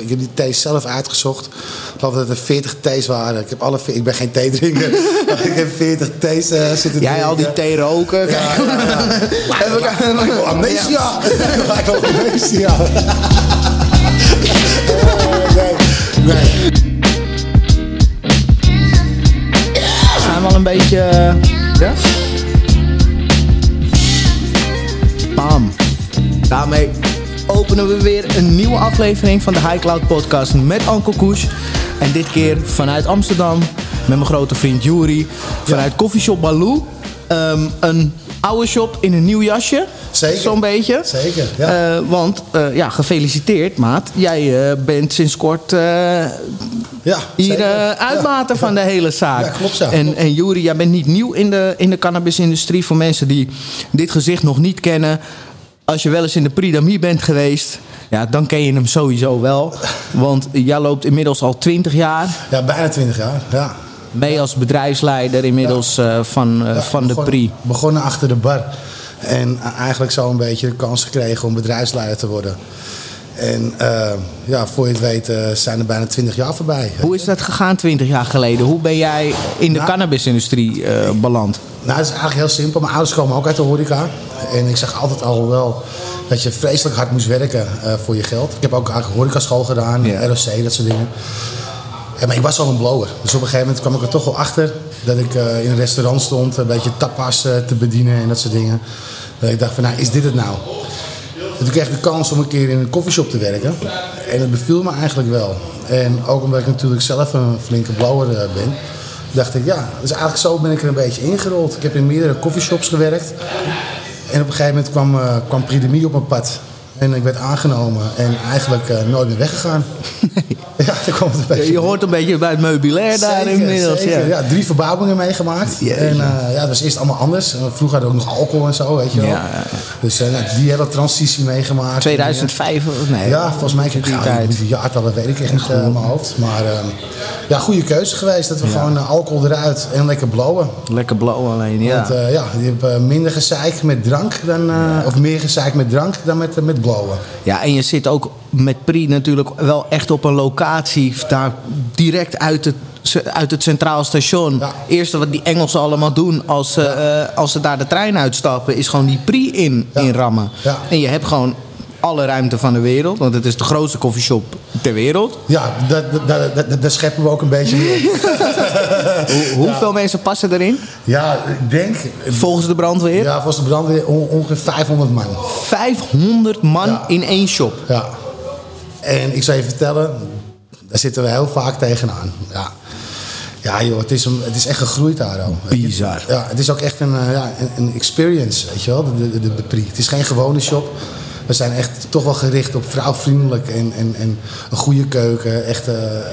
ik heb die thees zelf uitgezocht. Ik geloof dat er 40 thees waren. Ik, heb alle, ik ben geen theedrinker. maar ik heb 40 thees eh, zitten Jij al die thee roken. Ja, ja, ja. Wel amnesia. Wel amnesia. Nee, nee. Zijn we al een beetje... eh, Ja? Bam. Daarmee openen we weer een nieuwe aflevering van de High Cloud Podcast met Uncle Koes. En dit keer vanuit Amsterdam met mijn grote vriend Juri. Vanuit Coffeeshop Baloo. Ehm, een oude shop in een nieuw jasje. Zeker. Zo'n beetje. Zeker, ja. Eh, want, eh, ja, gefeliciteerd maat. Jij eh, bent sinds kort Ja, hier Ja. van de hele zaak. Ja, klopt, ja. En, en Juri, jij bent niet nieuw in de, in de cannabisindustrie. Voor mensen die dit gezicht nog niet kennen. Als je wel eens in de Pridamie bent geweest, ja, dan ken je hem sowieso wel. Want jij loopt inmiddels al 20 jaar. Ja, bijna 20 jaar. Ja. Ben je als bedrijfsleider inmiddels eh, van, eh, Ja, van de begon- Pri. Begonnen achter de bar. En eigenlijk zo een beetje de kans gekregen om bedrijfsleider te worden. En eh, ja, voor je het weet eh, zijn er bijna 20 jaar voorbij. Hoe is dat gegaan 20 jaar geleden? Hoe ben jij in de Nou, cannabisindustrie eh, beland? Nou, het is eigenlijk heel simpel. Mijn ouders komen ook uit de horeca. En ik zag altijd al wel dat je vreselijk hard moest werken voor je geld. Ik heb ook eigenlijk horecaschool gedaan, Ja. ROC, dat soort dingen. Ja, maar ik was al een blower. Dus op een gegeven moment kwam ik er toch wel achter dat ik in een restaurant stond, een beetje tapas te bedienen en dat soort dingen. Dat ik dacht van, nou, is dit het nou? En toen kreeg ik de kans om een keer in een koffieshop te werken. En het beviel me eigenlijk wel. En ook omdat ik natuurlijk zelf een flinke blower eh, ben, dacht ik, ja, dus eigenlijk zo ben ik er een beetje ingerold. Ik heb in meerdere koffieshops gewerkt. En op een gegeven moment kwam, eh kwam Pridemie op mijn pad. En ik werd aangenomen en eigenlijk eh, nooit meer weggegaan. Ja, daar kwam het een beetje Je hoort een beetje bij het meubilair daar Zeker, inmiddels. zeker. Ja. Ja, drie verbouwingen meegemaakt. Jeetje. En eh, ja, dat was eerst allemaal anders. Eh, Vroeger hadden we ook nog alcohol en zo, weet je wel. Ja, ja, ja. Dus nou, die hele transitie meegemaakt. 2005 of nee? Ja, volgens mij heb ik die ja, tijd. die jaartallen weet ik echt niet in mijn hoofd. Maar ehm, ja, goede keuze geweest. Dat we gewoon alcohol eruit en lekker blowen. Lekker blauw alleen, ja. Want ja, je hebt minder gezeik met drank dan, of meer gezeik met drank dan met, met Ja, en je zit ook met Pri natuurlijk wel echt op een locatie daar direct uit het, uit het Centraal Station. Ja. Eerste wat die Engelsen allemaal doen als, ze, eh, als ze daar de trein uitstappen, is gewoon die Pri in, Ja. inrammen. Ja. En je hebt gewoon alle ruimte van de wereld, want het is de grootste koffieshop ter wereld. Ja, dat, dat, dat, dat- daar scheppen we ook een beetje. Hoe- hoeveel mensen passen erin? Ja, ik denk... Volgens de brandweer? Ja, volgens de brandweer on- ongeveer 500 man. 500 man Ja. in één shop. Ja. En ik zal je vertellen, daar zitten we heel vaak tegenaan. Ja, ja joh, het is, een, het is echt gegroeid daar al. Bizar. Ja, het is ook echt een, eh, ja, een, een experience, weet je wel, de, de, de, de. Het is geen gewone shop. We zijn echt toch wel gericht op vrouwvriendelijk en, en, en een goede keuken. Echt, eh, eh,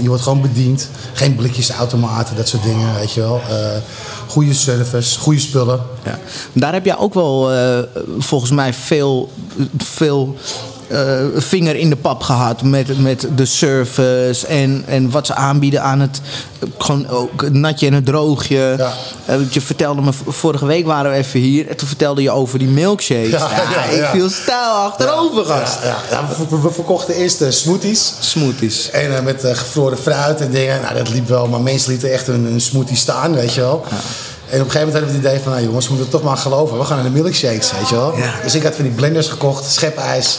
je wordt gewoon bediend. Geen blikjesautomaten, dat soort dingen, weet je wel. Eh, goede service, goede spullen. Ja. Daar heb jij ook wel volgens mij veel, veel vinger in de pap gehad met, met de service en, en wat ze aanbieden aan het gewoon ook het natje en het droogje. Ja. Eh, je vertelde me, vorige week waren we even hier en toen vertelde je over die milkshakes. Ja, ik viel stijl achterover, gast. Ja, we, verkochten eerst eh, smoothies. Smoothies. En eh, met eh, gevroren fruit en dingen. Nou, dat liep wel. Maar mensen lieten echt een, een smoothie staan, weet je wel. En op een gegeven moment hadden we het idee van... Nou jongens, we moeten toch maar geloven. We gaan naar de milkshakes, weet je wel. Dus ik had van die blenders gekocht, schepijs.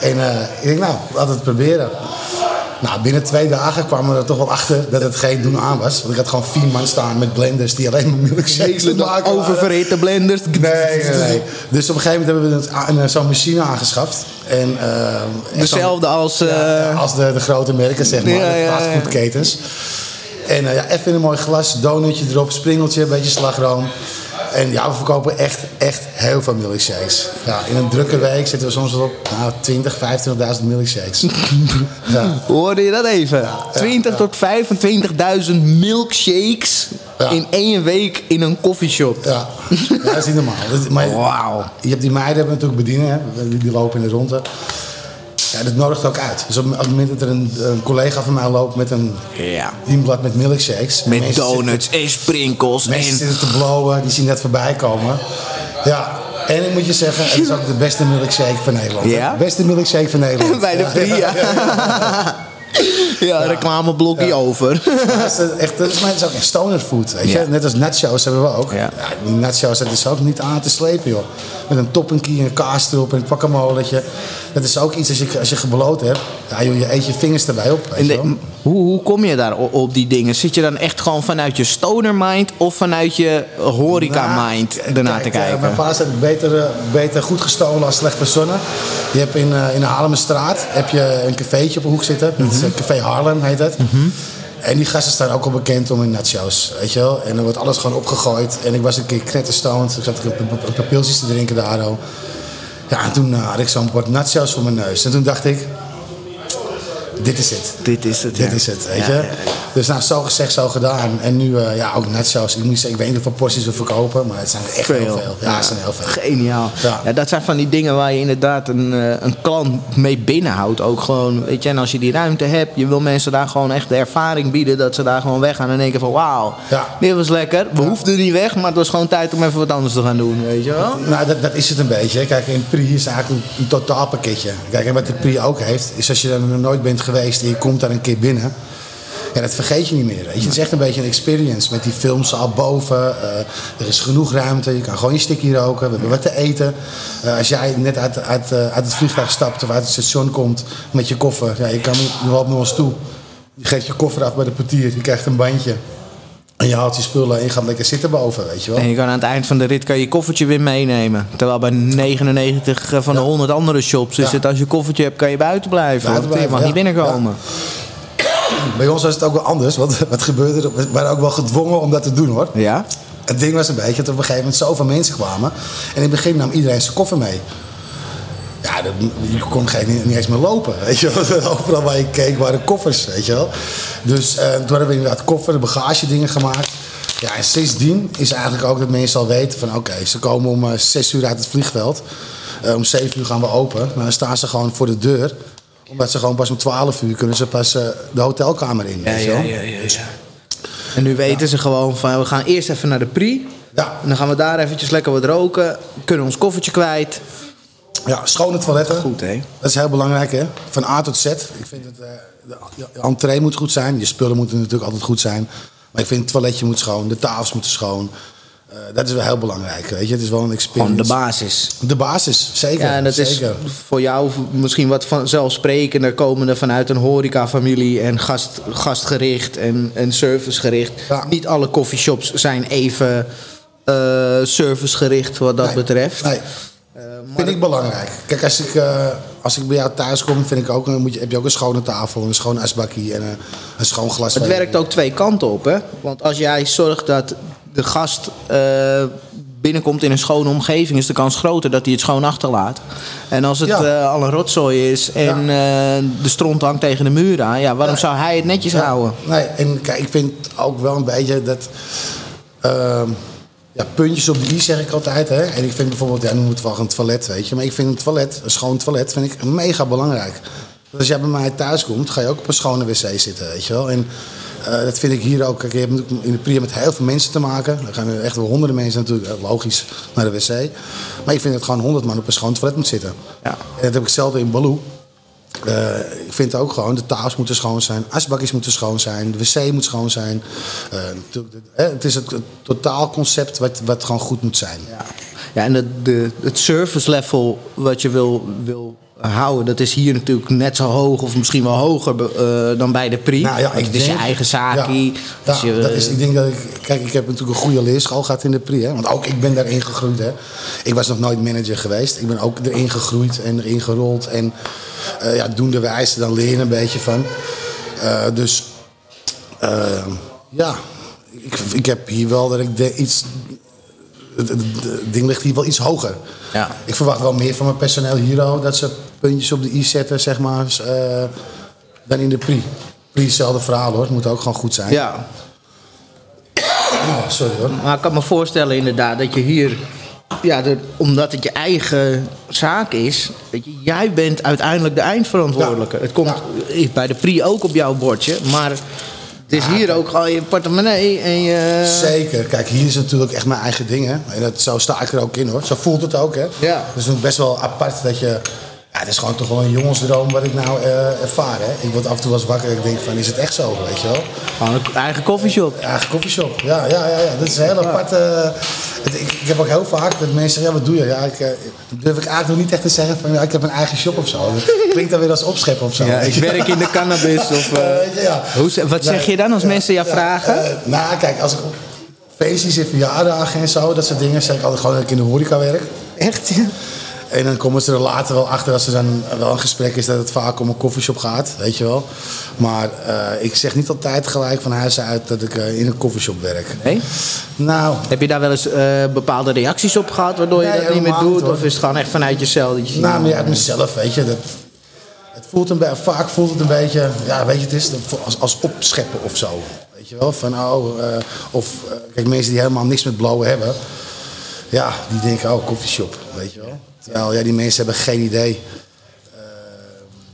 En eh, ik denk, nou, laten we het proberen. Nou, binnen twee dagen kwamen we er toch wel achter dat het geen doen aan was. Want ik had gewoon vier man staan met blenders die alleen maar milkshakes het maken. Oververhitte blenders. Nee, nee, nee. Dus op een gegeven moment hebben we een- zo'n machine aangeschaft. En, eh, Dezelfde als... eh, ja, als de, de grote merken, zeg maar. Ja, ja, de fastfoodketens. En eh, ja, even in een mooi glas, donutje erop, springeltje, een beetje slagroom. En ja, we verkopen echt, echt heel veel milkshakes. Ja, in een drukke week zitten we soms op nou, 20, 25.000 milkshakes. ja. Hoorde je dat even? 20 ja. tot 25.000 milkshakes in één week in een koffieshop. Ja. ja, dat is niet normaal. Maar Wauw. je hebt die meiden hebben natuurlijk bedienen, hè? Die, die lopen in de ronde. Ja, dat nodigt ook uit. Dus op het moment dat er een, een collega van mij loopt met een Ja. dienblad met milkshakes. en Met donuts en sprinkels. Mensen En zitten te blowen, die zien dat voorbij komen. Ja, En ik moet je zeggen, het is ook de beste milkshake van Nederland. Ja? Beste milkshake van Nederland. Bij de Ja. Pri, ja. ja, reclameblokje over. Dat is, echt, dat is, maar het is ook echt stoner food. Weet je? Ja. Net als nachos hebben we ook. Ja. Ja. die nachos, dat is ook niet aan te slepen, joh. Met een toppinkie, een kaas erop en een guacamoletje. Dat is ook iets als je, als je gebloot hebt. Ja, joh, je eet je vingers erbij op. Weet de- hoe, hoe kom je daar op, die dingen? Zit je dan echt gewoon vanuit je stoner mind of vanuit je horeca Nou, mind ernaar te kijk, kijken? mijn vader zegt beter, eh, beter goed gestolen als slecht verzonnen. Je hebt in, eh, in de Haarlemmerstraat heb je een cafeetje op de hoek zitten. Dat Mhm. is, eh, Café Haarlem heet het. En die gasten staan ook al bekend om hun nachos, weet je wel. En dan wordt alles gewoon opgegooid. En ik was een keer knetterstoned. Ik zat een, een, een paar pilsjes te drinken daar. al. Ja, en toen eh, had ik zo'n bord nachos voor mijn neus. En toen dacht ik, dit is het. Dit is het, Dit ja. is het, weet je. ja, ja. Dus nou, zo gezegd, zo gedaan. En nu, eh, ja, ook nachos. Ik, moet zeggen, ik weet niet hoeveel porties we verkopen, maar het zijn er echt heel veel. Ja, het zijn heel veel. Geniaal. Ja. Dat zijn van die dingen waar je inderdaad een, eh, een klant mee binnenhoudt. Ook gewoon, weet je, en als je die ruimte hebt, je wil mensen daar gewoon echt de ervaring bieden dat ze daar gewoon weggaan en denken van wauw, Ja. dit was lekker. We hoefden niet weg, maar het was gewoon tijd om even wat anders te gaan doen, weet je wel? Nou, dat, dat is het een beetje. Kijk, een Pri is eigenlijk een, een totaalpakketje. Kijk, en wat de Pri ook heeft, is als je er nog nooit bent geweest en je komt daar een keer binnen. Ja, dat vergeet je niet meer. Weet je. Het is echt een beetje een experience met die filmzaal boven. eh, er is genoeg ruimte. Je kan gewoon je stikkie roken. We hebben wat te eten. Eh, als jij net eh, uit het vliegtuig stapt of uit het station komt met je koffer. Ja, je, kan, je loopt naar ons toe. Je geeft je koffer af bij de portier. Je krijgt een bandje. En je haalt je spullen en je gaat lekker zitten boven, weet je wel. En je kan aan het eind van de rit kan je koffertje weer meenemen. Terwijl bij 99 van de 100 andere shops is Ja. het als je koffertje hebt kan je buiten blijven. Buiten want je mag blijven, niet binnenkomen. Bij ons was het ook wel anders, want wat gebeurde er? We waren ook wel gedwongen om dat te doen hoor. Ja? Het ding was een beetje dat op een gegeven moment zoveel mensen kwamen. En in het begin nam iedereen zijn koffer mee. Ja, dat, je kon geen, niet, niet eens meer lopen. Weet je wel. Overal waar je keek waren koffers, weet je wel. Dus eh, toen hebben we inderdaad koffer, bagage dingen gemaakt. Ja, en sindsdien is eigenlijk ook dat mensen al weten van... oké, ze komen om eh, zes uur uit het vliegveld. Eh, om zeven uur gaan we open. Maar dan staan ze gewoon voor de deur. Omdat ze gewoon pas om twaalf uur kunnen ze pas de hotelkamer in. weet je wel. En nu weten ze gewoon van we gaan eerst even naar de Pri. Ja. En dan gaan we daar eventjes lekker wat roken. Kunnen ons koffertje kwijt. Ja, schone toiletten. Goed hè? Dat is heel belangrijk, hè? Van A tot Z. Ik vind het, eh, de, entree moet goed zijn. Je spullen moeten natuurlijk altijd goed zijn. Maar ik vind het toiletje moet schoon, de tafels moeten schoon. Eh, dat is wel heel belangrijk, weet je. Het is wel een experience. Gewoon de basis. De basis, zeker. Ja, en dat zeker. is voor jou misschien wat vanzelfsprekender komende vanuit een horecafamilie en gast, gastgericht en, en servicegericht. Ja. Niet alle coffeeshops zijn even eh, servicegericht wat dat Nee, betreft. Nee. Vind ik belangrijk. Kijk, als ik, eh, als ik bij jou thuis kom, vind ik ook, moet je, heb je ook een schone tafel, een schoon asbakkie en een, een schoon glas. Het werkt ook twee kanten op, hè? Want als jij zorgt dat de gast eh, binnenkomt in een schone omgeving, is de kans groter dat hij het schoon achterlaat. En als het Ja. eh, al een rotzooi is en eh, de stront hangt tegen de muur aan, ja, waarom zou hij het netjes houden? Nee, en kijk, ik vind ook wel een beetje dat. Ja, puntjes op de i zeg ik altijd. Hè? En ik vind bijvoorbeeld, ja, moet wel een toilet, weet je. Maar ik vind een toilet, een schoon toilet, vind ik mega belangrijk. Dus als jij bij mij thuis komt, ga je ook op een schone wc zitten, weet je wel. En eh, dat vind ik hier ook. Kijk, je hebt in de Priya met heel veel mensen te maken. Er gaan er echt wel honderden mensen natuurlijk, eh, logisch, naar de wc. Maar ik vind dat gewoon honderd man op een schoon toilet moet zitten. Ja. En dat heb ik zelden in Baloo. Eh, ik vind ook gewoon, de tafels moeten schoon zijn, asbakjes moeten schoon zijn, de wc moet schoon zijn. Eh, het is het, het totaalconcept wat, wat gewoon goed moet zijn. Ja, ja en de, de, het service level wat je wil, wil houden, dat is hier natuurlijk net zo hoog of misschien wel hoger eh, dan bij de Pri. Nou ja, het is je eigen zaakie. Ja, ja, je- dat is, ik denk dat ik, kijk, ik heb natuurlijk een goede leerschool gehad in de Pri. Hè? Want ook ik ben daarin gegroeid. Hè? Ik was nog nooit manager geweest. Ik ben ook erin gegroeid en erin gerold. En eh ja, doende wijze, dan leer je een beetje van. Eh, dus ja, ik, ik heb hier wel dat ik de, iets. Het, ding ligt hier wel iets hoger. Ja. Ik verwacht wel meer van mijn personeel hier ook. Dat ze puntjes op de i zetten, zeg maar. eh, dan in de Pri. Pri hetzelfde verhaal hoor. Het moet ook gewoon goed zijn. ja, Oh, sorry hoor. maar ik kan me voorstellen inderdaad dat je hier, ja, de- omdat het je eigen zaak is, dat je, jij bent uiteindelijk de eindverantwoordelijke. Ja. Het komt Ja. bij de Pri ook op jouw bordje, maar Het is hier ook gewoon je portemonnee en je... Zeker. Kijk, hier is natuurlijk echt mijn eigen ding. Hè? En dat, zo sta ik er ook in hoor. Zo voelt het ook. Hè? Ja. Dus het is best wel apart dat je... Ja, het is gewoon toch wel een jongensdroom wat ik nou eh, ervaar. Hè? Ik word af en toe wel eens wakker en ik denk van, is het echt zo? Weet je wel? Gewoon een eigen koffieshop. Eigen koffieshop. Ja, ja, ja, ja. Dat is een heel apart... eh, het- ik, ik heb ook heel vaak dat mensen ja, wat doe je? Ja, ik, eh, durf ik eigenlijk nog niet echt te zeggen van, ja, ik heb een eigen shop of zo. Dat klinkt dan weer als opscheppen of zo. Ja, ik werk in de cannabis of... ja. hoe, wat zeg je dan als mensen jou vragen? Nou, kijk, als ik op feestjes en verjaardagen en zo, dat soort dingen, zeg ik altijd gewoon dat ik in de horeca werk. Echt? ja? En dan komen ze er later wel achter als er dan wel een gesprek is dat het vaak om een koffieshop gaat, weet je wel. Maar eh, ik zeg niet altijd gelijk van huis uit dat ik eh, in een koffieshop werk. Nee? Nou, Heb je daar wel eens eh, bepaalde reacties op gehad waardoor je Nee, dat niet meer doet? hoor. Of is het gewoon echt vanuit jezelf? Dat je nou meer uit mezelf, weet je. Dat, het voelt een vaak voelt het een beetje, ja, weet je, het is als, als opscheppen of zo. Weet je wel, van oh, of kijk, mensen die helemaal niks met blowen hebben, ja, die denken, oh, koffieshop, weet je wel. Terwijl, ja, die mensen hebben geen idee.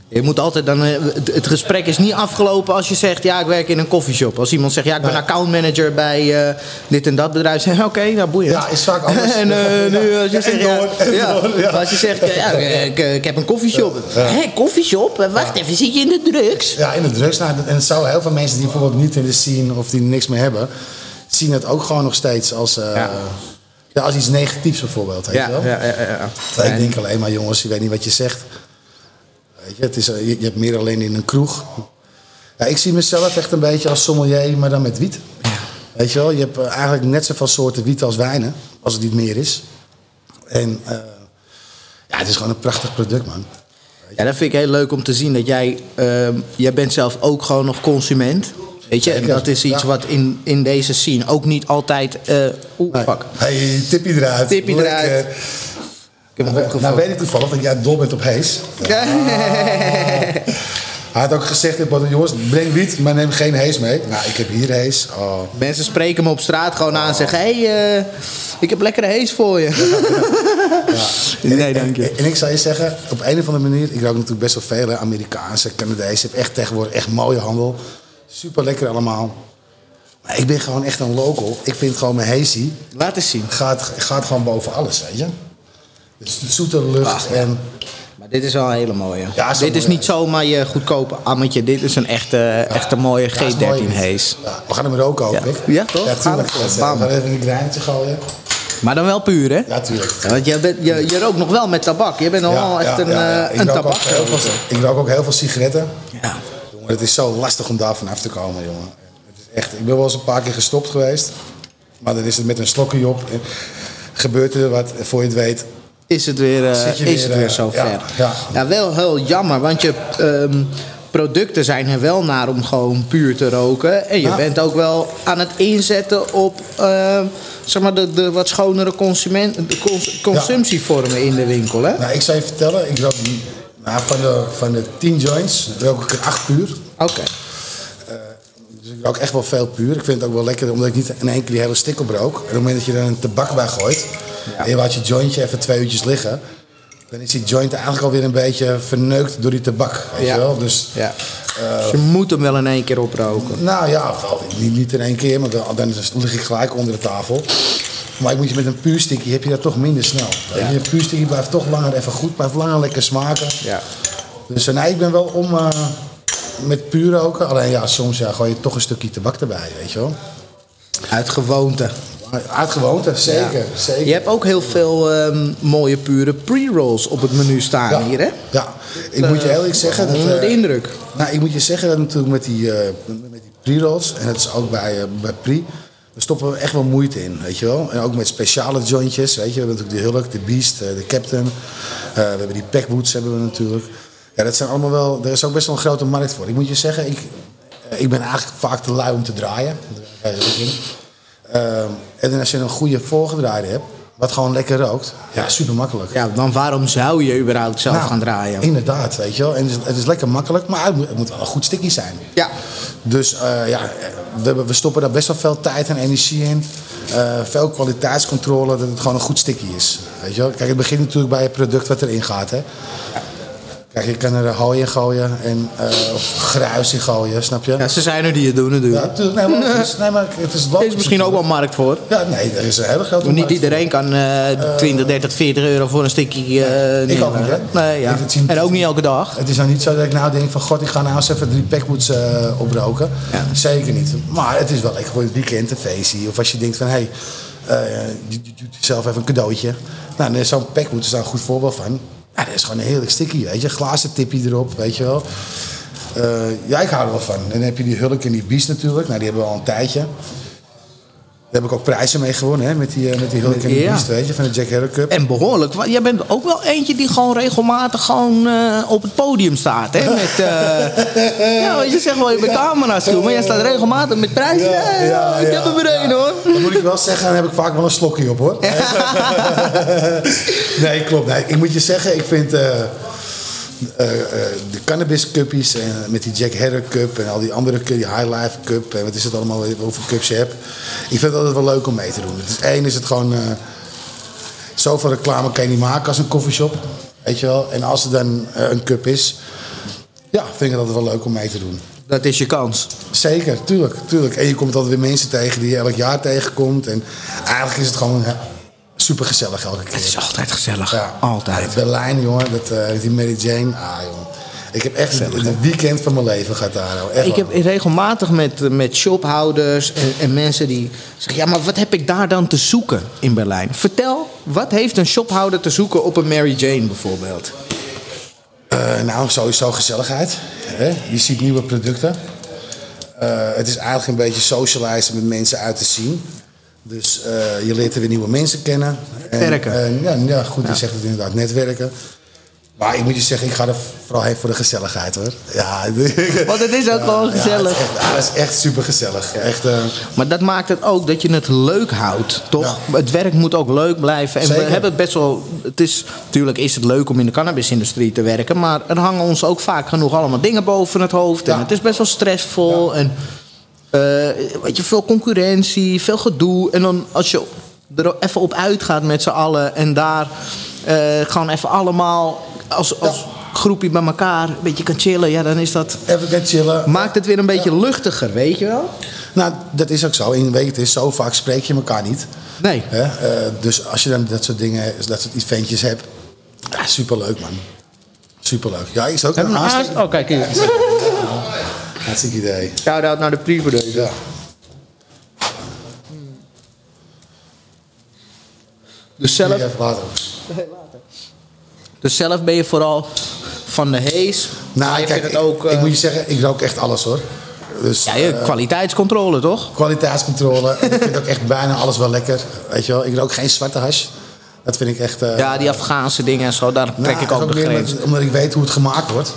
Je moet altijd dan, eh, het, gesprek is niet afgelopen als je zegt, ja, ik werk in een koffieshop. Als iemand zegt, ja, ik ben. Ja, is vaak anders. en eh, nu als je En zegt, ja, door, en ja, door, ja. maar als je zegt, ja, ik, ik heb een koffieshop. Hé, koffieshop? Eh, Wacht even, zit je in de drugs? Ja, in de drugs. Nou, en het zou heel veel mensen die bijvoorbeeld niet in de scene of die niks meer hebben, zien het ook gewoon nog steeds als, eh, Ja. als iets negatiefs bijvoorbeeld. Weet Ja, wel? ja, ja. ja. Ik denk alleen maar, jongens, je weet niet wat je zegt. Weet je, het is, je, je hebt meer alleen in een kroeg. Ja, ik zie mezelf echt een beetje als sommelier, maar dan met wiet. Weet je wel, je hebt eh, eigenlijk net zoveel soorten wiet als wijnen, als het niet meer is. En eh, ja, het is gewoon een prachtig product, man. Ja, dat vind ik heel leuk om te zien dat jij, ehm, jij bent zelf ook gewoon nog consument. Weet je, en dat is iets ja. wat in, in deze scene ook niet altijd. eh Oeh, Nee. fuck. Hey, tipje eruit. Tipje eruit. Ik heb hem Nou, opgevangen. weet ik toevallig dat jij dol bent op Hees. Hij had ook gezegd, in jongens, breng wiet, maar neem geen Hees mee. Nou, ik heb hier Hees. Oh. Mensen spreken me op straat gewoon aan en zeggen: Hé, hey, eh, ik heb lekkere hees voor je. Nee, dank je. En, en ik zou je zeggen, op een of andere manier, ik rook natuurlijk best wel veel, hè, Amerikaanse, Canadese, heb echt tegenwoordig echt mooie handel. Super lekker allemaal. Maar ik ben gewoon echt een local. Ik vind gewoon mijn hazy Laat eens zien. gaat, gaat gewoon boven alles, weet je. Dus de zoete lucht Ah, en... Maar dit is wel een hele mooie. Ja, is dit is niet zomaar je goedkope ammetje. Dit is een echte, echte mooie Ja, is mooi. G13 hees. Ja, we gaan hem roken ook, Ja. Rick. Ja, toch? Ja, tuurlijk. We. Gaan even een graantje gooien. Maar dan wel puur, hè? Ja, tuurlijk. Want je, bent, je, je rookt nog wel met tabak. Je bent nog wel echt een, eh, Ik een tabak. heel veel- Ik rook ook heel veel sigaretten. Ja. Jongen, het is zo lastig om daar vanaf te komen, jongen. Het is echt, ik ben wel eens een paar keer gestopt geweest. Maar dan is het met een slokje op. En gebeurt er wat, voor je het weet. Is het weer, je is weer, het weer eh, zo ver. ja. ja, wel heel jammer. Want je ehm, producten zijn er wel naar om gewoon puur te roken. En je Ja. bent ook wel aan het inzetten op ehm, zeg maar de, de wat schonere consument, de cons- consumptievormen in de winkel. Hè? Nou, ik zou je vertellen, ik rook nou, van, de, van de 10 joints rook ik er 8 puur. Oké. Dus ik rook echt wel veel puur. Ik vind het ook wel lekker omdat ik niet in één keer die hele stick oprook. En op het moment dat je er een tabak bij gooit en je laat je jointje even twee uurtjes liggen, dan is die joint eigenlijk alweer een beetje verneukt door die tabak. Weet Ja. je wel? Dus Ja. Dus je moet hem wel in één keer oproken. Nou ja, wel, niet, niet in één keer, want dan, dan lig ik gelijk onder de tafel. Maar ik moet je met een puur sticky heb je dat toch minder snel. Ja. Een puur blijft toch langer even goed, blijft langer lekker smaken. Ja. Dus eh, nee, ik ben wel om eh, met puur roken. Alleen ja, soms ja, gooi je toch een stukje tabak erbij, weet je wel. Uit gewoonte. Uit gewoonte, zeker. Ja. zeker. Je hebt ook heel veel ehm, mooie pure pre-rolls op het menu staan ja, hier, hè? Ja, ik moet je heel eerlijk zeggen. Dat, Onder de eh, indruk. Nou, ik moet je zeggen dat natuurlijk met die, eh, met die pre-rolls, en dat is ook bij, eh, bij pre, daar stoppen we echt wel moeite in, weet je wel. En ook met speciale jointjes, weet je. We hebben natuurlijk de Hulk, de Beast, eh, de Captain. Eh, we hebben die Packwoods hebben we natuurlijk. Ja, dat zijn allemaal wel, er is ook best wel een grote markt voor. Ik moet je zeggen, ik, eh, ik ben eigenlijk vaak te lui om te draaien. En als je een goede voorgedraaide hebt, wat gewoon lekker rookt, ja, super makkelijk. Ja, dan waarom zou je überhaupt zelf Nou, gaan draaien? Inderdaad, weet je wel. En het is, het is lekker makkelijk, maar het moet, het moet wel een goed sticky zijn. Ja. Dus ja, we, stoppen daar best wel veel tijd en energie in. Eh, veel kwaliteitscontrole, dat het gewoon een goed sticky is. Weet je wel? Kijk, het begint natuurlijk bij het product wat erin gaat. Hè? Kijk, je kan er hooi in gooien en, eh, of gruis in gooien, snap je? Ja, ze zijn er die het doen Ja, natuurlijk. Nee, maar, het is, nee, maar het is er is misschien ook wel markt voor. Ja, nee, er is een hele grote Maar niet iedereen kan eh 20, 30, 40 euro voor een stukje eh ik ook niet, hè? Nee, ja. Ik- En ook niet elke dag. Het is nou niet zo dat ik nou denk van god, ik ga nou eens even drie packboots eh oproken. Ja. Zeker niet. Maar het is wel lekker voor het weekend, een feestje. Of als je denkt van hé, hey, je, doet jezelf even een cadeautje. Nou, zo'n packboot is daar een goed voorbeeld van. Ja, dat is gewoon een heerlijk sticky, weet je. Glazen tipje erop, weet je wel. Eh, ja, ik hou er wel van. Dan heb je die Hulk en die Bies natuurlijk. Nou, die hebben we al een tijdje. Daar heb ik ook prijzen mee gewonnen, hè. Met die, eh, met die Hulk en Ja. Beast, weet je. Van de Jack Harrow Cup. En behoorlijk. Want jij bent ook wel eentje die gewoon regelmatig gewoon eh, op het podium staat. Hè? Met, eh, ja, want je zegt wel je bent camera's toe, maar jij staat regelmatig met prijzen. Ja, ik heb er weer één hoor. Dan moet ik wel zeggen, dan heb ik vaak wel een slokje op hoor. nee, klopt. Nee, ik moet je zeggen, ik vind eh, eh, de cannabis cuppies en met die Jack Herrer Cup en al die andere cup, die High Life Cup en wat is het allemaal, hoeveel cups je hebt. Ik vind het altijd wel leuk om mee te doen. Het is één is het gewoon, eh, zoveel reclame kan je niet maken als een coffeeshop. Weet je wel. En als er dan een cup is, ja, vind ik het altijd wel leuk om mee te doen. Dat is je kans. Zeker, tuurlijk, tuurlijk. En je komt altijd weer mensen tegen die je elk jaar tegenkomt. En eigenlijk is het gewoon super gezellig elke keer. Het is altijd gezellig. Ja. Altijd. Berlijn, jongen, dat, met die Mary Jane. Ah, jongen. Ik heb echt het, weekend van mijn leven gehad daar. nou. Echt Ik heb regelmatig met, met shophouders en, en mensen die zeggen... ja, maar wat heb ik daar dan te zoeken in Berlijn? Vertel, wat heeft een shophouder te zoeken op een Mary Jane bijvoorbeeld? Eh, nou, sowieso gezelligheid. Hè? Je ziet nieuwe producten. Eh, het is eigenlijk een beetje socializen met mensen uit te zien. Dus eh, je leert er weer nieuwe mensen kennen. En, Netwerken. en ja, ja, goed, je zegt het inderdaad, netwerken. Maar ik moet je zeggen, ik ga er vooral heen voor de gezelligheid hoor. Ja, Want het is ook gewoon gezellig. Ja, het, is echt, ja, het is echt super gezellig. Echt, eh, Maar dat maakt het ook dat je het leuk houdt, toch? Ja. Het werk moet ook leuk blijven. En we hebben het best wel... Het is, natuurlijk is het leuk om in de cannabisindustrie te werken... maar er hangen ons ook vaak genoeg allemaal dingen boven het hoofd. En Ja. het is best wel stressvol. En weet je, veel concurrentie, veel gedoe. En dan als je er even op uitgaat met z'n allen... en daar eh, gewoon even allemaal als, als groepje bij elkaar een beetje kan chillen... ja, dan is dat... even gaan chillen. Maakt het weer een beetje luchtiger, weet je wel? Nou, dat is ook zo. In een week het is zo vaak spreek je elkaar niet. Nee. Hè? Eh, dus als je dan dat soort dingen, dat soort eventjes hebt, ja, superleuk man. Superleuk. Ja, is ook een haast? Oh, kijk hier. hartstikke idee. Shout-out naar de pre Ja. Dus zelf, later. dus zelf ben je vooral van de hees. Nou, kijk, het ook... ik, ik eh, moet je zeggen, ik rook echt alles hoor. Dus ja, je- eh, kwaliteitscontrole, toch? kwaliteitscontrole. Ik vind ook echt bijna alles wel lekker. Weet je wel, ik rook geen zwarte hash. Dat vind ik echt... eh, Ja, die Afghaanse dingen en zo, daar trek Nou, ik ook de grens. Omdat ik weet hoe het gemaakt wordt.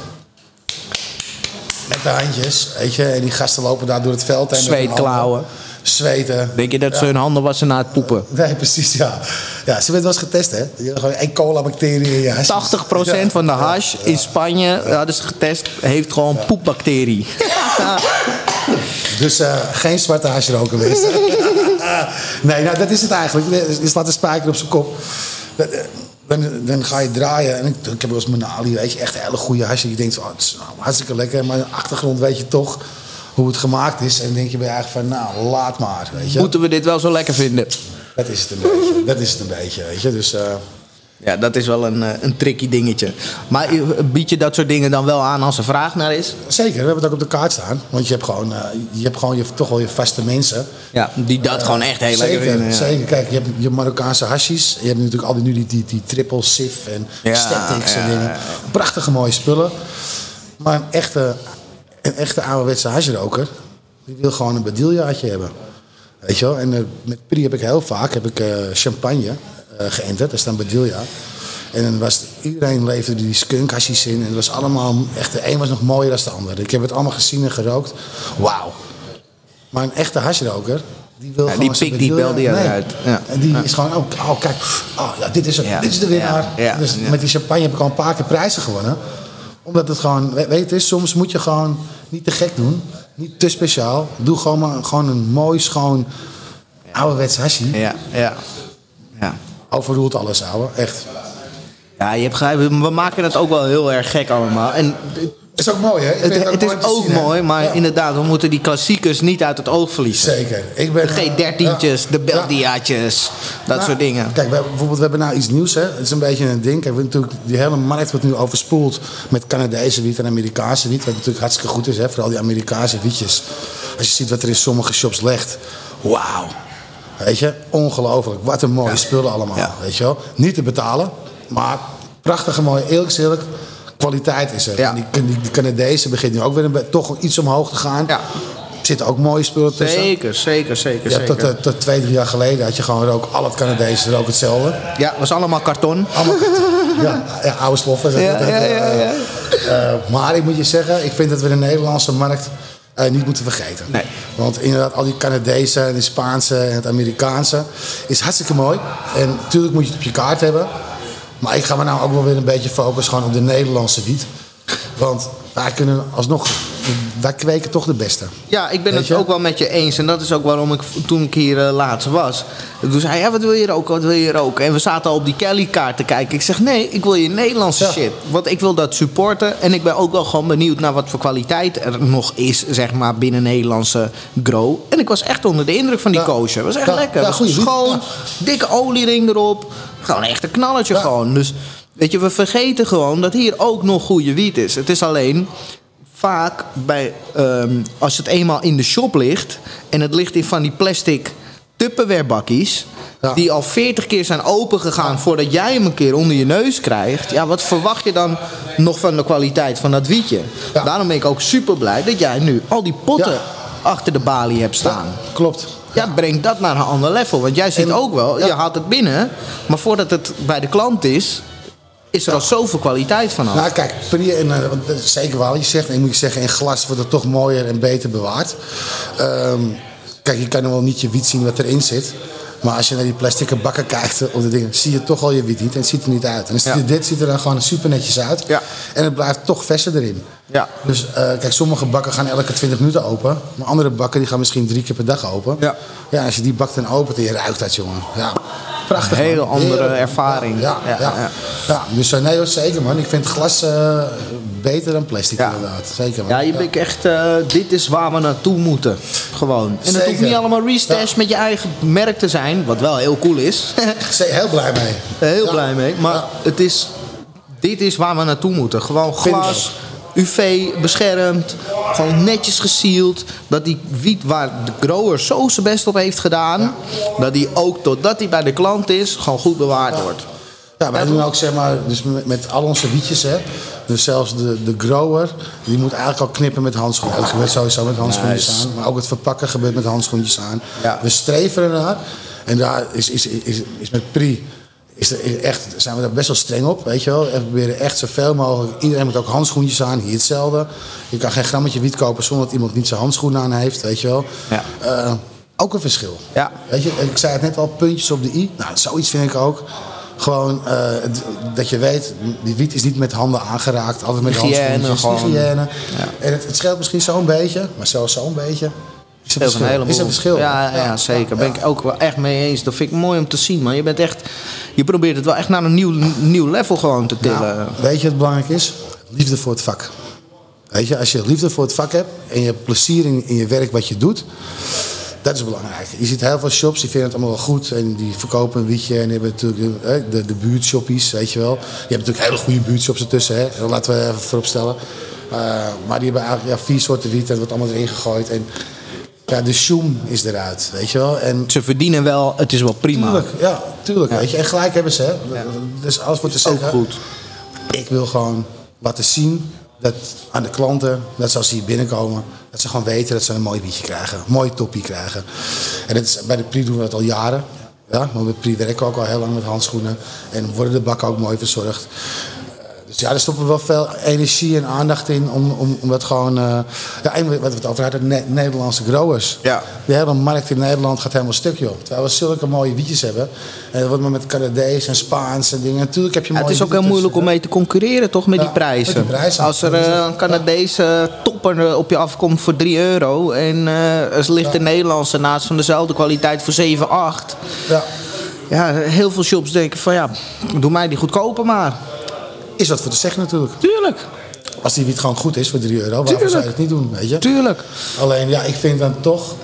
Met de handjes, weet je. En die gasten lopen daar door het veld hun Zweetklauwen. Zweten. Denk je dat ze hun handen wassen na het poepen? Nee, precies, ja. Ja, ze werd wel eens getest, hè. Gewoon één cola-bacterie in je hash. 80% van de hash in Spanje, hadden ze getest, heeft gewoon poepbacterie. Dus eh, geen zwarte hash roken, nee, nou, dat is het eigenlijk. Je slaat de spijker op zijn kop. Dat, eh, Dan, dan ga je draaien. En ik, ik heb wel eens Manali, weet je, echt een hele goede hash. Je denkt, oh, het is nou, hartstikke lekker. Maar in de achtergrond weet je toch hoe het gemaakt is. En dan denk je bij je eigenlijk van, nou, laat maar, weet je. Moeten we dit wel zo lekker vinden? Dat is het een beetje. Dat is het een beetje, weet je. Dus... eh, Ja, dat is wel een, eh, een tricky dingetje. Maar eh, bied je dat soort dingen dan wel aan als er vraag naar is? Zeker, we hebben het ook op de kaart staan. Want je hebt gewoon, eh, je, hebt gewoon je, toch wel je vaste mensen. Ja, die dat gewoon echt heel lekker zeker, vinden. ja. Zeker, kijk, je hebt je Marokkaanse hashis. Je hebt natuurlijk al die, nu die, die, die triple sif en Ja, statics ja, en dingen. Prachtige mooie spullen. Maar een echte, een echte ouderwetse hashroker, die wil gewoon een bediljaartje hebben. Weet je wel? En met Pri heb ik heel vaak heb ik, champagne eh geënterd. Daar staat bedilja. En dan was iedereen leverde die skunk hashies in. En het was allemaal echt, de een was nog mooier dan de ander. Ik heb het allemaal gezien en gerookt. Wauw. Maar een echte hashroker, die wil Ja, gewoon die pikt die belde je Nee. eruit. Ja. En die Ja. is gewoon, oh, oh kijk, oh, ja, dit, is het, dit is de winnaar. Dus met die champagne heb ik al een paar keer prijzen gewonnen. Omdat het gewoon, we- weet je, soms moet je gewoon niet te gek doen. Niet te speciaal. Doe gewoon maar gewoon een mooi, schoon, ouderwets hashi. Ja, ja. ja. Overroelt alles, ouwe. Echt. Ja, je hebt begrepen, we maken het ook wel heel erg gek allemaal. En is ook mooi, hè? Ik het, het mooi is ook zien, mooi, maar Ja. inderdaad, we moeten die klassiekers niet uit het oog verliezen. Zeker. Ik ben, De eh, G13'tjes, ja. de Belgiaatjes, dat Nou, soort dingen. Kijk, we, bijvoorbeeld, we hebben nou iets nieuws, hè. Het is een beetje een ding. Kijk, we natuurlijk, die hele markt wordt nu overspoeld met Canadese wiet en Amerikaanse wiet. Wat natuurlijk hartstikke goed is, hè. Vooral die Amerikaanse wietjes. Als je ziet wat er in sommige shops ligt. Wauw. Weet je, ongelooflijk. Wat een mooie spullen allemaal. Weet je wel. Niet te betalen, maar prachtige mooie, eerlijk eerlijk. Kwaliteit is er. Ja. Die, die, die Canadezen beginnen nu ook weer een, toch iets omhoog te gaan. Ja. Er zitten ook mooie spullen tussen. Zeker, zeker, zeker. Ja, tot, tot, tot twee, drie jaar geleden had je gewoon rook. Al het Canadezen rook hetzelfde. Ja, was allemaal karton. Allemaal ja, ja, oude sloffen. Ja, ja, eh, ja, ja. eh, maar ik moet je zeggen, ik vind dat we de Nederlandse markt eh, niet moeten vergeten. Nee. Want inderdaad, al die Canadezen en die Spaanse en het Amerikaanse is hartstikke mooi. En natuurlijk moet je het op je kaart hebben. Maar ik ga me nou ook wel weer een beetje focussen gewoon op de Nederlandse wiet. Want wij kunnen alsnog, wij kweken toch de beste. Ja, ik ben Weet het je? ook wel met je eens. En dat is ook waarom ik toen ik hier eh, laatst was. Toen zei hij, ja, wat wil je roken, wat wil je roken? En we zaten al op die Kelly-kaart te kijken. Ik zeg, nee, ik wil je Nederlandse Ja. shit. Want ik wil dat supporten. En ik ben ook wel gewoon benieuwd naar wat voor kwaliteit er nog is, zeg maar, binnen Nederlandse grow. En ik was echt onder de indruk van die Ja. koosje. Het was echt Ja, lekker. was schoon, dikke oliering erop. Gewoon echt een knalletje gewoon. Dus, weet je, we vergeten gewoon dat hier ook nog goede wiet is. Het is alleen vaak bij, ehm, als het eenmaal in de shop ligt en het ligt in van die plastic tupperwarebakjes. Ja. Die al 40 keer zijn opengegaan voordat jij hem een keer onder je neus krijgt. Ja, wat verwacht je dan nog van de kwaliteit van dat wietje? Ja. Daarom ben ik ook super blij dat jij nu al die potten Ja. achter de balie hebt staan. Klopt. Ja, breng dat naar een ander level. Want jij ziet En- ook wel, ja. je haalt het binnen. Maar voordat het bij de klant is, is er al zoveel kwaliteit vanaf. Nou, kijk, en, eh, is zeker waar wat je zegt. Ik moet je zeggen, in glas wordt het toch mooier en beter bewaard. Ehm, kijk, je kan nog wel niet je wiet zien wat erin zit. Maar als je naar die plastic bakken kijkt eh, of de dingen, zie je toch al je wiet niet. En het ziet er niet uit. En Ja. dit ziet er dan gewoon super netjes uit. Ja. En het blijft toch verser erin. Ja. Dus eh, kijk, sommige bakken gaan elke 20 minuten open. Maar andere bakken die gaan misschien drie keer per dag open. Ja. Ja, als je die bak dan opent en je ruikt dat, jongen. Ja, prachtig. Een hele man. andere Heerlijk. ervaring. Ja, ja, Ja, dus eh, nee zeker man. Ik vind glas eh, beter dan plastic Ja. inderdaad. Zeker man. Ja, je bent echt, eh, dit is waar we naartoe moeten. Gewoon. En het hoeft niet allemaal restash met je eigen merk te zijn, wat wel heel cool is. Heel blij mee. heel blij mee. Maar het is, dit is waar we naartoe moeten. Gewoon glas, UV beschermd, gewoon netjes gesield. Dat die wiet waar de grower zo zijn best op heeft gedaan, dat die ook totdat die bij de klant is, gewoon goed bewaard wordt. Ja, wij doen ook zeg maar, dus met, met al onze wietjes hè. Dus zelfs de, de grower, die moet eigenlijk al knippen met handschoenen. Dat gebeurt sowieso met handschoentjes Nice. aan. Maar ook het verpakken gebeurt met handschoentjes aan. Ja. We streven ernaar. En daar is, is, is, is met Pri is er echt, zijn we daar best wel streng op, weet je wel. En we proberen echt zoveel mogelijk. Iedereen moet ook handschoentjes aan, hier hetzelfde. Je kan geen grammetje wiet kopen zonder dat iemand niet zijn handschoenen aan heeft, weet je wel. Ja. Eh, ook een verschil. Ja. Weet je, ik zei het net al, puntjes op de i. Nou, zoiets vind ik ook. Gewoon eh, dat je weet, die wiet is niet met handen aangeraakt. Altijd met Hygiëne, handschoentjes, gewoon. hygiëne. Ja. En het, het scheelt misschien zo'n beetje, maar zelfs zo'n beetje. Is een heleboel. Is een verschil. Ja, ja, zeker. Ben ik ook wel echt mee eens. Dat vind ik mooi om te zien. Maar je bent echt, je probeert het wel echt naar een nieuw, nieuw level gewoon te tillen. Nou, weet je wat belangrijk is? Liefde voor het vak. Weet je, als je liefde voor het vak hebt en je hebt plezier in, in je werk wat je doet, dat is belangrijk. Je ziet heel veel shops die vinden het allemaal wel goed en die verkopen een wietje en die hebben natuurlijk de, de, de buurtshoppies, weet je wel. Je hebt natuurlijk hele goede buurtshops ertussen, hè? Laten we even vooropstellen. Uh, maar die hebben eigenlijk ja, vier soorten wiet en dat wordt allemaal erin gegooid. En ja, de shoem is eruit, weet je wel. En Ze verdienen wel, het is wel prima. Tuurlijk, ja, tuurlijk. Weet je. En gelijk hebben ze. Hè. Dus alles wordt te Ook zeggen. goed. Ik wil gewoon laten zien dat aan de klanten, dat als ze hier binnenkomen, dat ze gewoon weten dat ze een mooi wietje krijgen. Een mooi toppie krijgen. En dat is, bij de Pri doen we dat al jaren. Ja, want bij Pri werken we ook al heel lang met handschoenen. En worden de bakken ook mooi verzorgd. Dus ja, er stoppen wel veel energie en aandacht in om, om, om dat gewoon... eh, ja, wat we het over hadden, Ne- Nederlandse growers. Ja. De hele markt in Nederland gaat helemaal stuk, joh. Terwijl we zulke mooie wietjes hebben. En dat wordt maar met Canadees en Spaans en dingen. Natuurlijk heb je Ja, mooie het is ook heel moeilijk om mee te concurreren, toch, met Ja, die prijzen. met die prijzen. Als er eh, een Canadese topper eh, op je afkomt voor 3 euro... en eh er ligt Ja. de Nederlandse naast van dezelfde kwaliteit voor 7, 8... hè. Ja. ja, heel veel shops denken van ja, doe mij die goedkoper maar. Is wat voor te zeggen natuurlijk. Tuurlijk, Als die wiet gewoon goed is voor 3 euro, Tuurlijk. zou je het niet doen, weet je? tuurlijk. Alleen, ja, ik vind dan toch...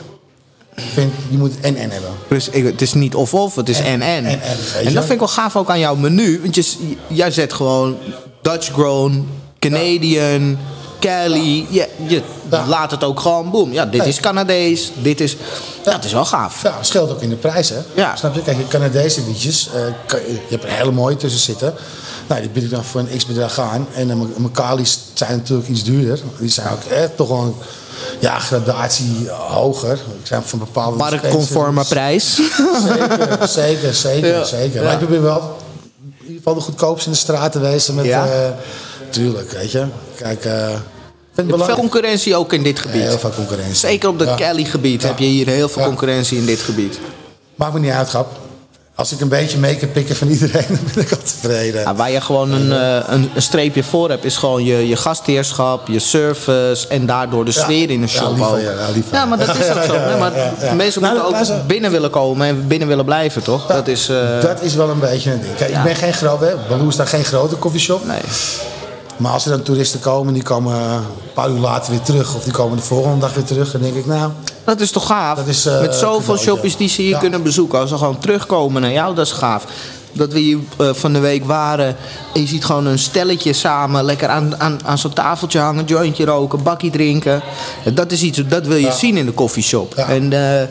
Ik vind, je moet en en hebben. Dus ik, het is niet of-of, het is. En- en. En dat vind ik wel gaaf ook aan jouw menu. Want je, jij zet gewoon Dutch grown, Canadian, Cali. Je, je Ja. laat het ook gewoon boom. Ja, dit Nee. is Canadees, dit is... Ja, het is wel gaaf. Ja, het scheelt ook in de prijs, hè? Ja. Snap je? Kijk, Canadese wietjes, eh, je hebt er hele mooie tussen zitten. Nou, die bied ik dan voor een x-bedrag aan. En eh, mijn Kali's zijn natuurlijk iets duurder. Die zijn ook eh, toch wel een ja, gradatie hoger. Ik zijn van bepaalde... Marktconforme prijs. Zeker, zeker, zeker. Ja. zeker. Maar ik probeer wel in ieder geval de goedkoopste in de straat te wezen. Met, Ja. eh, tuurlijk, weet je. Kijk, eh, vind het veel concurrentie ook in dit gebied. Heel veel concurrentie. Zeker op Ja. Cali-gebied Ja. heb je hier heel veel concurrentie in dit gebied. Maakt me niet uit, grap. Als ik een beetje mee kan pikken van iedereen, dan ben ik al tevreden. Ja, waar je gewoon een, eh, een, een streepje voor hebt, is gewoon je, je gastheerschap, je service en daardoor de Ja. sfeer in de Ja, shop lief van ook. je, ja, maar dat is ook zo. Nee, maar ja, ja. mensen Nou, moeten ook luister. binnen willen komen en binnen willen blijven, toch? Dat is... eh, Dat is wel een beetje een ding. Kijk, Ja. ik ben geen grote, Baloo is daar geen grote koffieshop. nee. Maar als er dan toeristen komen, die komen een paar uur later weer terug. Of die komen de volgende dag weer terug. Dan denk ik, nou, Dat is toch gaaf? Dat is, eh, Met zoveel shopjes die ze hier Ja. kunnen bezoeken. Als ze gewoon terugkomen naar jou, dat is gaaf. Dat we hier eh, van de week waren en je ziet gewoon een stelletje samen lekker aan, aan, aan zo'n tafeltje hangen, jointje roken, bakkie drinken. Dat is iets, dat wil je Ja. zien in de koffieshop. Ja. En, eh,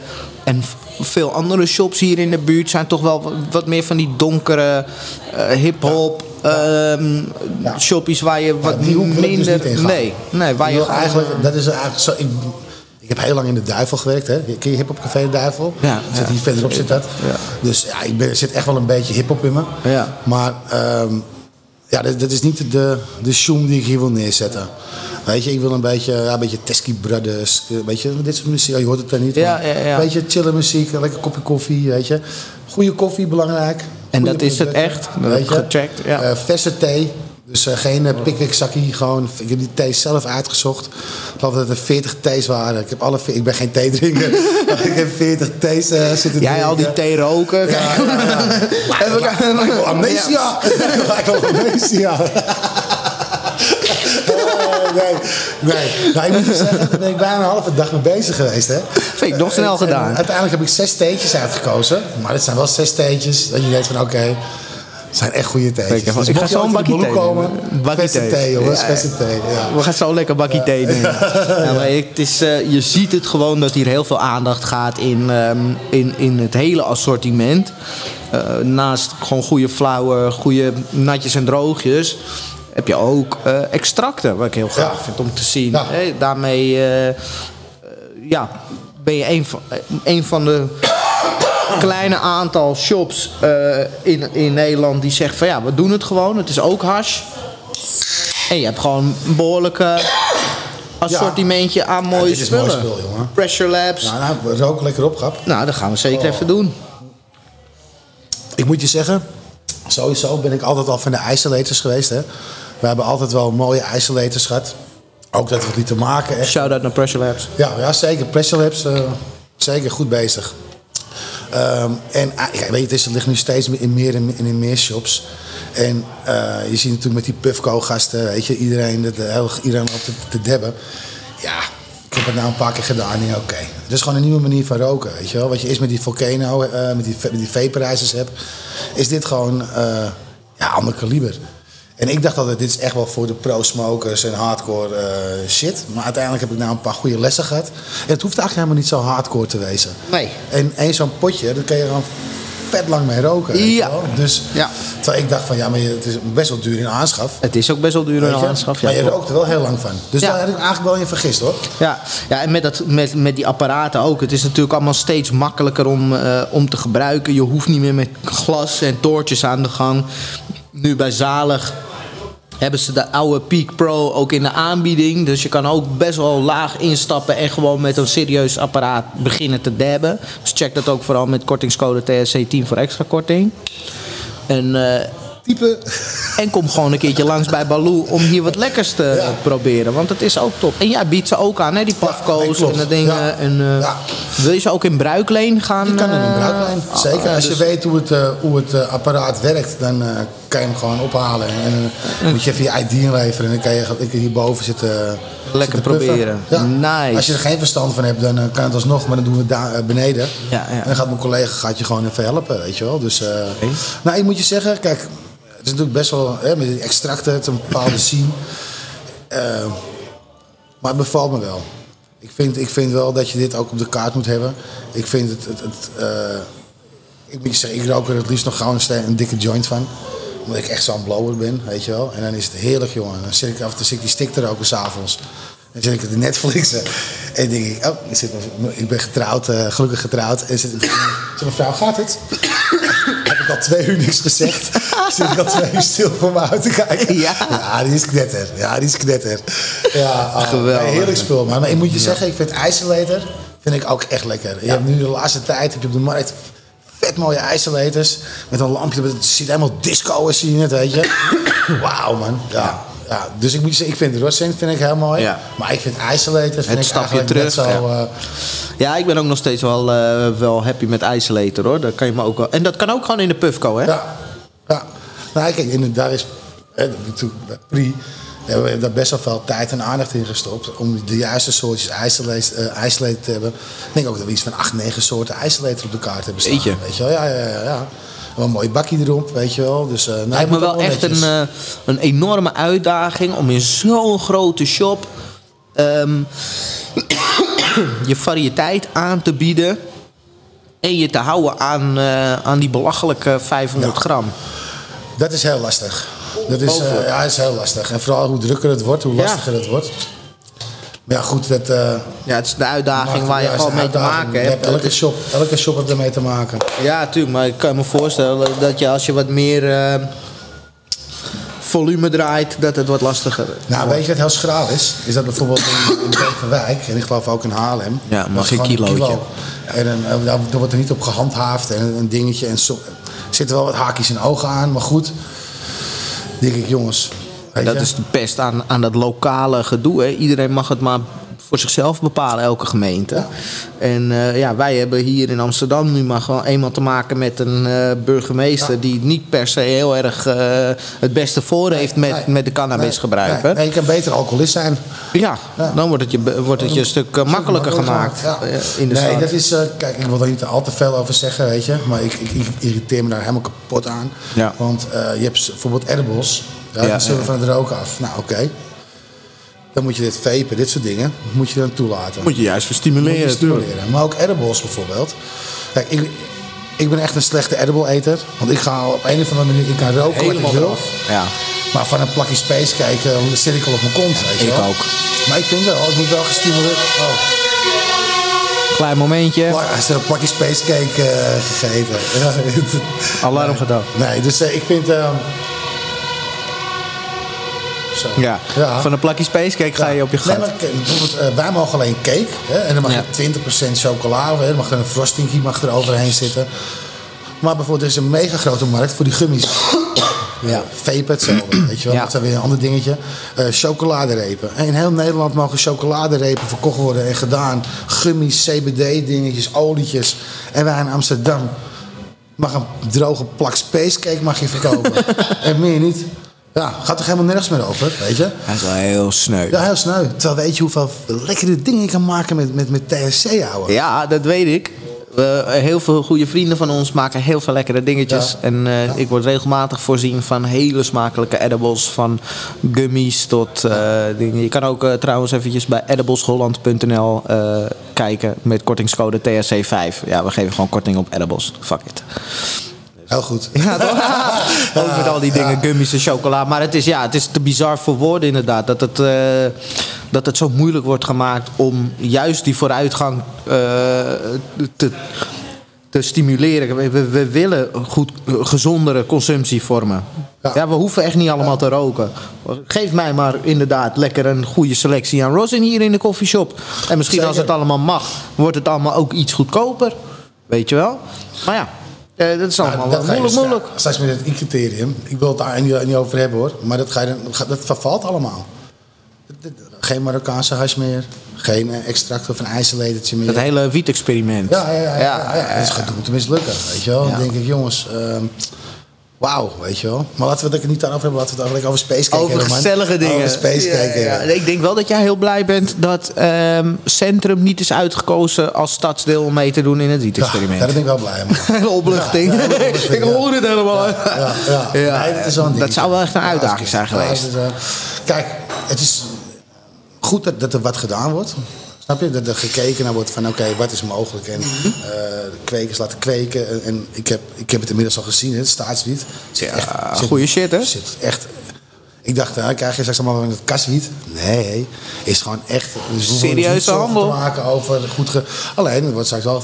en veel andere shops hier in de buurt zijn toch wel wat- meer van die donkere hip-hop. Ehm, Ja. shoppies waar je wat die hoek dus minder. nee, nee, waar ik je eigenlijk, dat is eigenlijk zo. Ik, ik heb heel lang in de Duivel gewerkt. Hè. Ken je Hip Hop Café de Duivel? Ja, Zit hier verderop zit dat. Dus ja, ik ben, zit echt wel een beetje hip-hop in me. Ja. Maar ehm, ja, dat, dat is niet de, de shoom die ik hier wil neerzetten. Weet je, ik wil een beetje, ja, een beetje Tesky Brothers, een beetje dit soort muziek. Oh, je hoort het dan niet. Ja, ja, ja. Een beetje chille muziek, een lekker kopje koffie, weet je. Goede koffie, belangrijk. En dat is het echt? Dat heb ik gecheckt, ja. Eh, verse thee. Dus eh, geen uh, pickwick zakkie, gewoon. Ik heb die thee zelf uitgezocht. Ik geloof dat er 40 thees waren. Ik, heb alle, ik ben geen theedrinker. ik heb 40 thees eh, zitten Jij al die drinken. thee roken. Ja, ja, ja. Wel amnesia. Wel amnesia. Nee, nee. Nou, ik moet je zeggen, daar ben ik bijna een halve dag mee bezig geweest. Hè. Vind ik nog snel En- gedaan. en uiteindelijk heb ik zes theetjes uitgekozen. Maar het zijn wel zes theetjes. Dat je weet van oké, het zijn echt goede theetjes. Ik ga- Dus ik ga zo een Baloo thee komen. Bakkie thee. thee jongens, Ja, thee. Ja. We gaan zo lekker bakkie thee nemen. Ja, maar het is, eh, je ziet het gewoon dat hier heel veel aandacht gaat in, ehm, in, in het hele assortiment. Eh, naast gewoon goede flauwe, goede natjes en droogjes. Heb je ook eh, extracten, wat ik heel gaaf Ja. vind om te zien. Ja. Hè, daarmee eh, eh, ja, ben je een van, een van de kleine aantal shops in, in Nederland die zegt van ja, we doen het gewoon. Het is ook hash. En je hebt gewoon een behoorlijke assortimentje aan mooie dit is mooi spullen. spul, jongen. Pressure labs. Nou, nou, rook lekker op, grap. Nou, dat gaan we zeker even doen. Ik moet je zeggen, sowieso ben ik altijd al van de isolators geweest. Hè. We hebben altijd wel mooie isolators gehad. Ook dat we het lieten maken. Echt. Shout-out naar Pressure Labs. Ja, ja, zeker. Pressure Labs, eh, zeker goed bezig. Ehm, en ah, ja, weet je, het, is, het ligt nu steeds meer in meer en in, in meer shops. En eh, je ziet natuurlijk met die Puffco-gasten, weet je, iedereen, dat, eh, iedereen op te, te debben. Ja, ik heb het nou een paar keer gedaan ja, oké. Het is gewoon een nieuwe manier van roken, weet je wel. Wat je eerst met die Volcano, met die, met die vaporizers hebt, is dit gewoon eh ja, ander kaliber. En ik dacht altijd, dit is echt wel voor de pro-smokers en hardcore eh, shit. Maar uiteindelijk heb ik nou een paar goede lessen gehad. En het hoeft eigenlijk helemaal niet zo hardcore te wezen. Nee. En één zo'n potje, daar kun je gewoon vet lang mee roken. Ja. Dus Ja. terwijl ik dacht van, ja, maar het is best wel duur in aanschaf. Het is ook best wel duur je. aanschaf. Ja, maar je rookt er wel heel lang van. Dus Ja. daar heb ik eigenlijk wel in vergist hoor. Ja, ja en met, dat, met, met die apparaten ook. Het is natuurlijk allemaal steeds makkelijker om, eh, om te gebruiken. Je hoeft niet meer met glas en toortjes aan de gang. Nu bij Zalig hebben ze de oude Peak Pro ook in de aanbieding. Dus je kan ook best wel laag instappen en gewoon met een serieus apparaat beginnen te dabben. Dus check dat ook vooral met kortingscode TSC10 voor extra korting. En, eh, Type. en kom gewoon een keertje langs bij Baloo om hier wat lekkers te Ja. proberen. Want het is ook top. En jij biedt ze ook aan, hè? Die pafko's en de dingen. Ja. En, eh. Wil je ze ook in bruikleen gaan? Je kan in eh, bruiklijn, zeker. Als je dus- weet hoe het, hoe het apparaat werkt, dan kan je hem gewoon ophalen. En dan moet je even je ID inleveren en dan kan je ik hierboven zitten. Lekker zitten puffen. proberen. Ja. Nice. Als je er geen verstand van hebt, dan eh, kan het alsnog, maar dan doen we het daar eh, beneden. Ja, ja. En dan gaat mijn collega gaat je gewoon even helpen, weet je wel. Dus, eh, nou, ik moet je zeggen, kijk, het is natuurlijk best wel, hè, met die extracten, het een bepaalde scene. Eh, maar het bevalt me wel. Ik vind, ik vind wel dat je dit ook op de kaart moet hebben. Ik vind het. het, het eh, ik moet je zeggen, ik rook er het liefst nog gauw een dikke joint van. Omdat ik echt zo'n blower ben, weet je wel. En dan is het heerlijk, jongen. Dan zit ik af en toe zit die stick te roken s'avonds. Dan zit ik het Netflixen. En denk ik, oh, ik, zit, ik ben getrouwd, eh, gelukkig getrouwd. En zit, zit mijn vrouw, gaat het? Heb ik al twee uur niks gezegd. Zit ik al twee uur stil voor me uit te kijken. Ja. die is knetter. Ja, die is knetter. Ja, oh, Geweldig. heerlijk spul. Maar, maar ik moet je zeggen, ik vind ijsolator vind ik ook echt lekker. Je hebt nu de laatste tijd heb je op de markt vet mooie ijsolators. Met een lampje. Het ziet helemaal disco als je het, weet je. Wauw, man. Ja. Ja, dus ik moet zeggen, ik vind Rosin vind ik heel mooi. Ja. Maar ik vind Isolator vind Het ik stapje terug, zo... ja. eh, Ja, ik ben ook nog steeds wel, eh, wel happy met Isolator hoor. Dat kan je me ook wel. En dat kan ook gewoon in de Puffco, hè? Ja, ja. Nou, kijk, in, daar is hè, natuurlijk bij Pri hebben we daar best wel veel tijd en aandacht in gestopt om de juiste soortjes isolate, eh, te hebben. Ik denk ook dat we iets van 8, 9 soorten isolator op de kaart hebben staan. Weet je wel? Ja, ja, ja. ja. Wel een mooi bakje erop, weet je wel. Dus, eh nou, Lijkt me wel echt een, eh, een enorme uitdaging om in zo'n grote shop ehm, je variëteit aan te bieden en je te houden aan, aan die belachelijke 500 Ja. gram. Dat is heel lastig. Dat is, eh, ja, is heel lastig. En vooral hoe drukker het wordt, hoe lastiger het wordt. Maar ja, goed, dat... eh, Ja, het is de uitdaging waar je is gewoon mee te maken hebt. Elke shop, elke shop heeft ermee te maken. Ja, tuurlijk. Maar ik kan me voorstellen dat je als je wat meer eh, volume draait, dat het wat lastiger Nou, weet je wat heel schraal is? Is dat bijvoorbeeld in, in Beverwijk, en ik geloof ook in Haarlem. Ja, dat mag is je gewoon een kilootje. En dan, eh, daar wordt er niet op gehandhaafd en een dingetje. En zo, er zitten wel wat haakjes en ogen aan, maar goed. Denk ik, jongens. Dat je, is de pest aan, aan dat lokale gedoe. Hè. Iedereen mag het maar voor zichzelf bepalen, elke gemeente. Ja. En eh, ja, wij hebben hier in Amsterdam nu maar gewoon eenmaal te maken met een eh, burgemeester... die niet per se heel erg eh, het beste voor heeft met, Nee, met de cannabis nee, gebruiken. Nee, je kan beter alcoholist zijn. Ja, Ja. dan wordt het je, wordt het je een stuk makkelijker gemaakt in de nee, stad. dat is, kijk, ik wil er niet al te veel over zeggen, weet je. Maar ik, ik, ik irriteer me daar helemaal kapot aan. Ja. Want je hebt bijvoorbeeld edibles. Ja, die zullen van het roken af. Nou, oké. Dan moet je dit vapen, dit soort dingen, moet je dan toelaten. Moet je juist voor Moet stimuleren, je natuurlijk. stimuleren. Maar ook edibles bijvoorbeeld. Kijk, ik, ik ben echt een slechte edible eter. Want ik ga op een of andere manier, ik kan roken wat ik wil. Ja. Maar van een plakje space kijken, dan zit ik al op mijn kont. weet je ik wel. ook. Maar ik vind wel, het moet wel gestimuleerd. Oh. Klein momentje. Hij is er een plakje spacecake eh gegeten. Ja, het- Alarm gedaan. nee, dus eh, ik vind... zo. Ja. Van een plakje spacecake ga je op je Nee, gat. maar kijk, bijvoorbeeld, eh, wij mogen alleen cake. Hè, en dan mag je 20% chocola. Hè, dan mag er een frostingje mag er overheen zitten. Maar bijvoorbeeld, er is een mega grote markt voor die gummies. Ja, vape hetzelfde, weet je wel. Ja. Dat is weer een ander dingetje. Eh, chocoladerepen. En in heel Nederland mogen chocoladerepen verkocht worden en gedaan. Gummies, CBD-dingetjes, olietjes. En wij in Amsterdam mag een droge plak spacecake mag je verkopen. en meer niet. Ja, gaat toch helemaal nergens meer over, weet je? Hij is wel heel sneu. Ja, heel sneu. Terwijl weet je hoeveel lekkere dingen je kan maken met, met, met THC, ouwe. Ja, dat weet ik. We- heel veel goede vrienden van ons maken heel veel lekkere dingetjes. Ja. En eh, ik word regelmatig voorzien van hele smakelijke edibles. Van gummies tot eh, dingen. Je kan ook trouwens eventjes bij ediblesholland.nl kijken met kortingscode THC5. Ja, we geven gewoon korting op edibles. Fuck it. Heel goed. Ja, toch? Ook met al die dingen, gummies en chocola. Maar het is, ja, het is te bizar voor woorden inderdaad. Dat het, eh, dat het zo moeilijk wordt gemaakt om juist die vooruitgang eh, te, te stimuleren. We, we, we willen goed, gezondere consumptievormen. Ja. Ja. we hoeven echt niet allemaal te roken. Geef mij maar inderdaad lekker een goede selectie aan rosin hier in de koffieshop. En misschien als het allemaal mag, wordt het allemaal ook iets goedkoper. Weet je wel? Maar ja, dat is allemaal Nou, dat ga je moeilijk, dus- moeilijk. straks met het I-criterium. Ik wil het daar niet, niet over hebben hoor. Maar dat, ga je, dat vervalt allemaal. Dat- dat- geen Marokkaanse hash meer. Geen eh, extract of een ijzerledertje meer. Dat hele wiet-experiment. Ja, ja, ja. ja, ja, ja, Het is gedoemd te mislukken, weet je wel. Dan denk ik, jongens, ehm, wauw, weet je wel. Maar laten we het er niet over hebben, laten we het eigenlijk over Space kijken. Over man. gezellige dingen. Over Space Ja, kijken. ja. Ik denk wel dat jij heel blij bent dat ehm, Centrum niet is uitgekozen als stadsdeel om mee te doen in het Ja, wiet-experiment. daar ben ik wel blij mee. Hele opluchting. Ik hoor het helemaal. Ja, ja. Ja, Nee, dat, is wel een dat zou wel echt een uitdaging zijn geweest. eh, kijk, het is goed dat, dat er wat gedaan wordt. Snap je? Dat er gekeken naar wordt van oké, wat is mogelijk. En eh, kwekers laten kweken. En, en ik, heb, ik heb het inmiddels al gezien, het staatswiet. Zit Ja, goeie shit, hè? Zit echt... Ik dacht, nou, krijg je straks allemaal met het kaswiet? Nee, is gewoon echt... Dus hoeven Serieuze handel. te maken over goed... Ge... Alleen, het wordt straks wel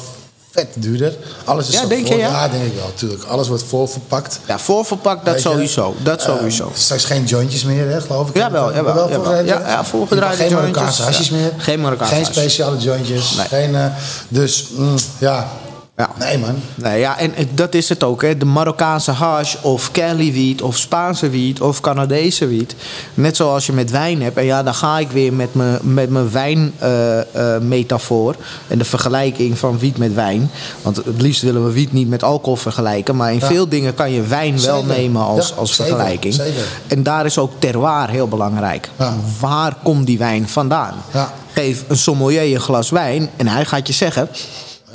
vet duurder. Alles is Ja, je, voor- ja? Ja, denk ik wel, natuurlijk. Alles wordt voorverpakt. Ja, voorverpakt, dat sowieso. Dat Ehm, sowieso. straks geen jointjes meer, hè, geloof ik. Jawel, jawel, Wel jawel. voorgedraaide Ja, ja, voorgedraaide Geen jointjes, Marokkaanse hasjes ja. meer. Geen Marokkaanse Geen speciale jointjes. Nee. Geen, eh, dus, mm, ja. Ja. Nee, man. Nee, ja, en dat is het ook. Hè. De Marokkaanse hash of Cali wiet of Spaanse wiet of Canadese wiet. Net zoals je met wijn hebt. En ja, dan ga ik weer met mijn, met mijn wijnmetafoor. en de vergelijking van wiet met wijn. Want het liefst willen we wiet niet met alcohol vergelijken. Maar in Ja. veel dingen kan je wijn wel nemen als, Ja, als vergelijking. zeker. En daar is ook terroir heel belangrijk. Ja. Waar komt die wijn vandaan? Ja. Geef een sommelier een glas wijn en hij gaat je zeggen...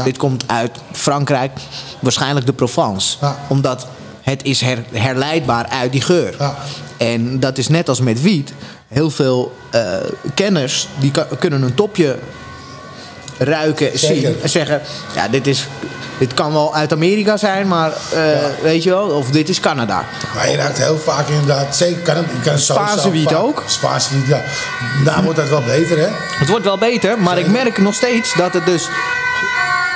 dit komt uit Frankrijk, waarschijnlijk de Provence. Ja. Omdat het is her- herleidbaar uit die geur. Ja. En dat is net als met wiet. Heel veel eh, kenners die kunnen een topje ruiken, Zeker. zien en zeggen... ja, dit, is, dit kan wel uit Amerika zijn, maar eh, weet je wel... of dit is Canada. Maar je raakt heel vaak inderdaad, zeker je kan het Spaanse wiet vaak- ook? Spaanse wiet, ja. Daar wordt dat wel beter, hè? Het wordt wel beter, maar ik merk nog steeds dat het dus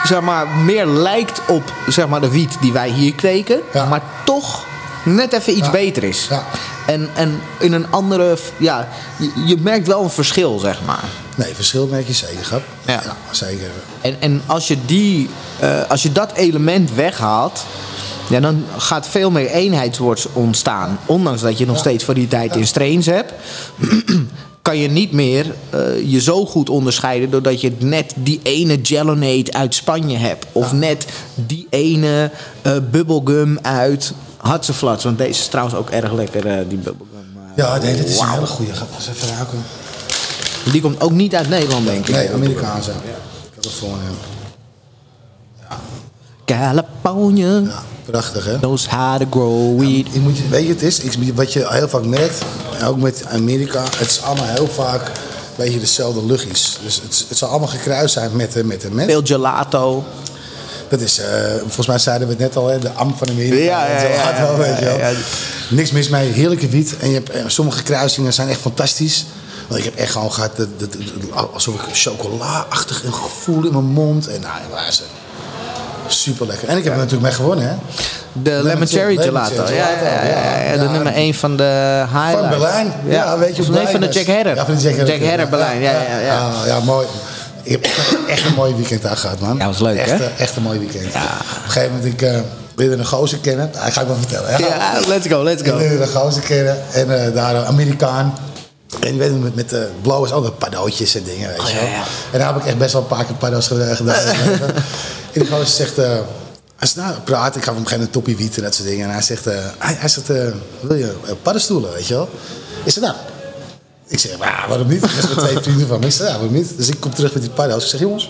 zeg maar, meer lijkt op zeg maar, de wiet die wij hier kweken, Ja. maar toch net even iets Ja. beter is. Ja. En, en in een andere, ja, je, je merkt wel een verschil, zeg maar. Nee, verschil merk je zeker. Ja. zeker. En, en als, je die, eh, als je dat element weghaalt, ja, dan gaat veel meer eenheidswords ontstaan. Ondanks dat je nog steeds variëteit in strains hebt, kan je niet meer eh, je zo goed onderscheiden doordat je net die ene Gelonate uit Spanje hebt. Of net die ene eh, bubblegum uit Hatseflats. Want deze is trouwens ook erg lekker, eh, die bubblegum. Ja, nee, dit is een hele goede. Ga eens even ruiken. Die komt ook niet uit Nederland, denk ik. Nee, Amerikaanse. Ik heb het voor hem. California Ja, prachtig, hè? knows how to grow weed. Moet, weet je, het is ik- wat je heel vaak merkt, ook met Amerika, het is allemaal heel vaak een beetje dezelfde luchtjes. Dus het, het zal allemaal gekruist zijn met de met. de met. Veel gelato. Dat is, eh, volgens mij zeiden we het net al, hè, de am van Amerika. Ja, ja, weet je wel. Niks mis mee, heerlijke wiet. En je hebt, eh, sommige kruisingen zijn echt fantastisch. Want ik heb echt gewoon gehad, dat, dat- dat- alsof ik chocola-achtig een gevoel in mijn mond. En nou, ze. Super lekker. En ik heb er natuurlijk mee gewonnen, hè? De lemon cherry lemon gelato. cherry Ja, ja, ja, ja, ja, De nummer 1 van de highlights. Van Berlijn. Ja, weet je Of nee, van de ik Jack was. Herrer. Ja, van de Jack. Herrer Berlijn. Ja, ja, ja. ja. Ah, ja, mooi. Ik heb echt, een mooi weekend daar gehad, man. Ja, was leuk, echt, hè? eh, Echt een mooi weekend. Op een gegeven moment, ik uh, een gozer kennen. Ah, ga ik maar vertellen. Ja. Ja, let's go, let's Ik go. wilde een gozer kennen. En eh, daar een Amerikaan. En je weet met, met de blauw is altijd cadeautjes en dingen, weet Oh, je wel. ja. En daar heb ik echt best wel een paar keer cadeaus gedaan. en die gozer zegt... eh, als nou praat, ik gaf hem geen toppie wiet en dat soort dingen. En hij zegt, eh, hij, hij zegt eh, wil je eh, paddenstoelen, weet je wel? Ik zeg, nou, ik zeg, nou, waarom niet? Dat is met twee vrienden van me. Ik zeg, ja, waarom niet? Dus ik kom terug met die paddo's. Ik zeg, jongens,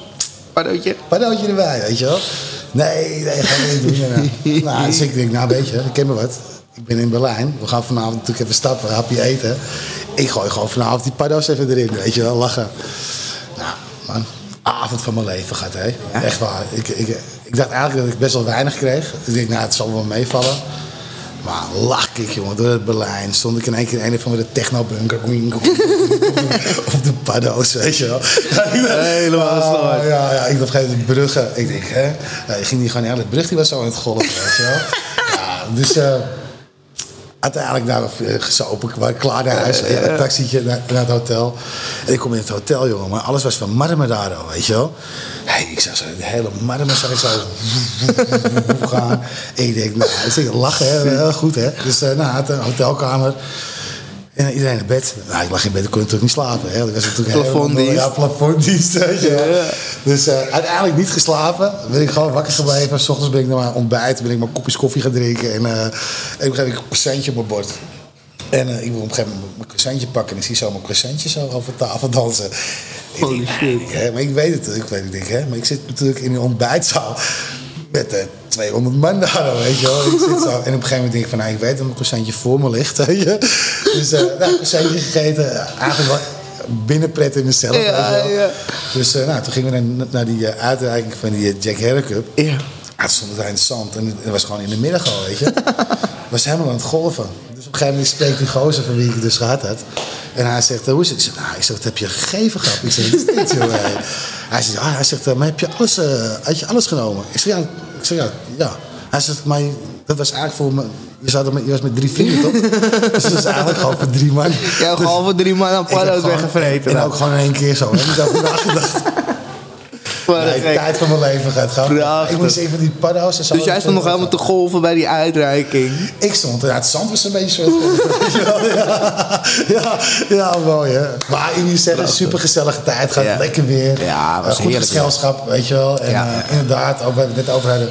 Pardoontje. paddootje erbij, weet je wel? Nee, nee, ga ik niet doen. En, eh, nou, dus ik denk, nou weet je, ik ken me wat. Ik ben in Berlijn. We gaan vanavond natuurlijk even stappen, een hapje eten. Ik gooi gewoon vanavond die paddo's even erin, weet je wel, lachen. Nou, man, avond van mijn leven gaat, hè. Echt waar. Ik, ik, ik dacht eigenlijk dat ik best wel weinig kreeg. Ik denk, nou, het zal wel meevallen. Maar lach ik, jongen, door het Berlijn. Stond ik in één keer in een van de technobunker. Op de paddo's, weet je wel. Helemaal Ah. Ja, ja, ik dacht geen de bruggen. Ik denk, hè? Ja, je ging niet gewoon naar de brug, die was zo aan het golven, weet je wel. Ja, dus eh, uiteindelijk naar gesopen, ik was klaar naar huis. Ja, een taxietje naar, naar het hotel. En ik kom in het hotel, jongen, maar alles was van marmer daar al, weet je wel. Hey, ik zag zo, de hele marmer zag ik zo gaan. En ik denk, nou, ik lachen, hè, heel goed, hè. Dus uh, nou, het, een hotelkamer. En iedereen naar bed. Nou, ik lag in bed, ik kon natuurlijk niet slapen. Hè. Ik was natuurlijk Plafonddienst. Ja, plafonddienst. je wel. Dus eh, uiteindelijk niet geslapen. Ben ik gewoon wakker gebleven. S ochtends ben ik naar mijn ontbijt. Ben ik mijn kopjes koffie gaan drinken. En, eh, en op een gegeven moment een croissantje op mijn bord. En eh, ik wil op een gegeven moment mijn croissantje pakken. En ik zie zo mijn croissantje zo over tafel dansen. Ik Holy shit. ja, hè, maar ik weet het. Ik weet het, ik, hè. Maar ik zit natuurlijk in die ontbijtzaal. Met eh 200 man daar, weet je wel. Ik zit zo. En op een gegeven moment denk ik van, nou, ik weet dat mijn croissantje voor me ligt, weet je. Dus, eh nou, croissantje gegeten. eh, Eigenlijk wel binnenpret in mezelf, Ja, ja. Dus eh, nou, toen gingen we naar, naar die eh, uitreiking van die eh, Jack Herrer Cup. Ja. Ja, toen stond het daar in het zand. En het was gewoon in de middag al, weet je. Het was helemaal aan het golven. Dus op een gegeven moment spreekt die gozer van wie ik het dus gehad had. En hij zegt, hoe is het? Ik zeg, nou, ik zeg, wat heb je gegeven, grap? Ik zeg, is dit, joh? hè? Hij zegt, ah, hij zegt, eh, maar heb je alles, eh, had je alles genomen? Ik zeg, ja. Ik zeg, ja, ja. Hij zegt, maar dat was eigenlijk voor me... Je, zat met, je was met drie vrienden, toch? dus dat is eigenlijk gewoon voor drie man. Jouw Dus- geval voor drie man heb paddo's gewoon- weggevreten. En ook gewoon in één keer zo. Heb ik over een Nee, gek. tijd van mijn leven gaat gaan. Prachtig. Ik moest even die paddo's en zo. Dus jij stond nog helemaal te golven bij die uitreiking. Ik stond, ja, het zand was een beetje zo. Ja, ja, ja, mooi hè. Maar ik moet zeggen, super gezellige tijd. Gaat Ja. lekker weer. Ja, was Eh, goed heerlijk gezelschap, weet je wel. En Ja. eh, inderdaad, ook, we hebben het net over hadden,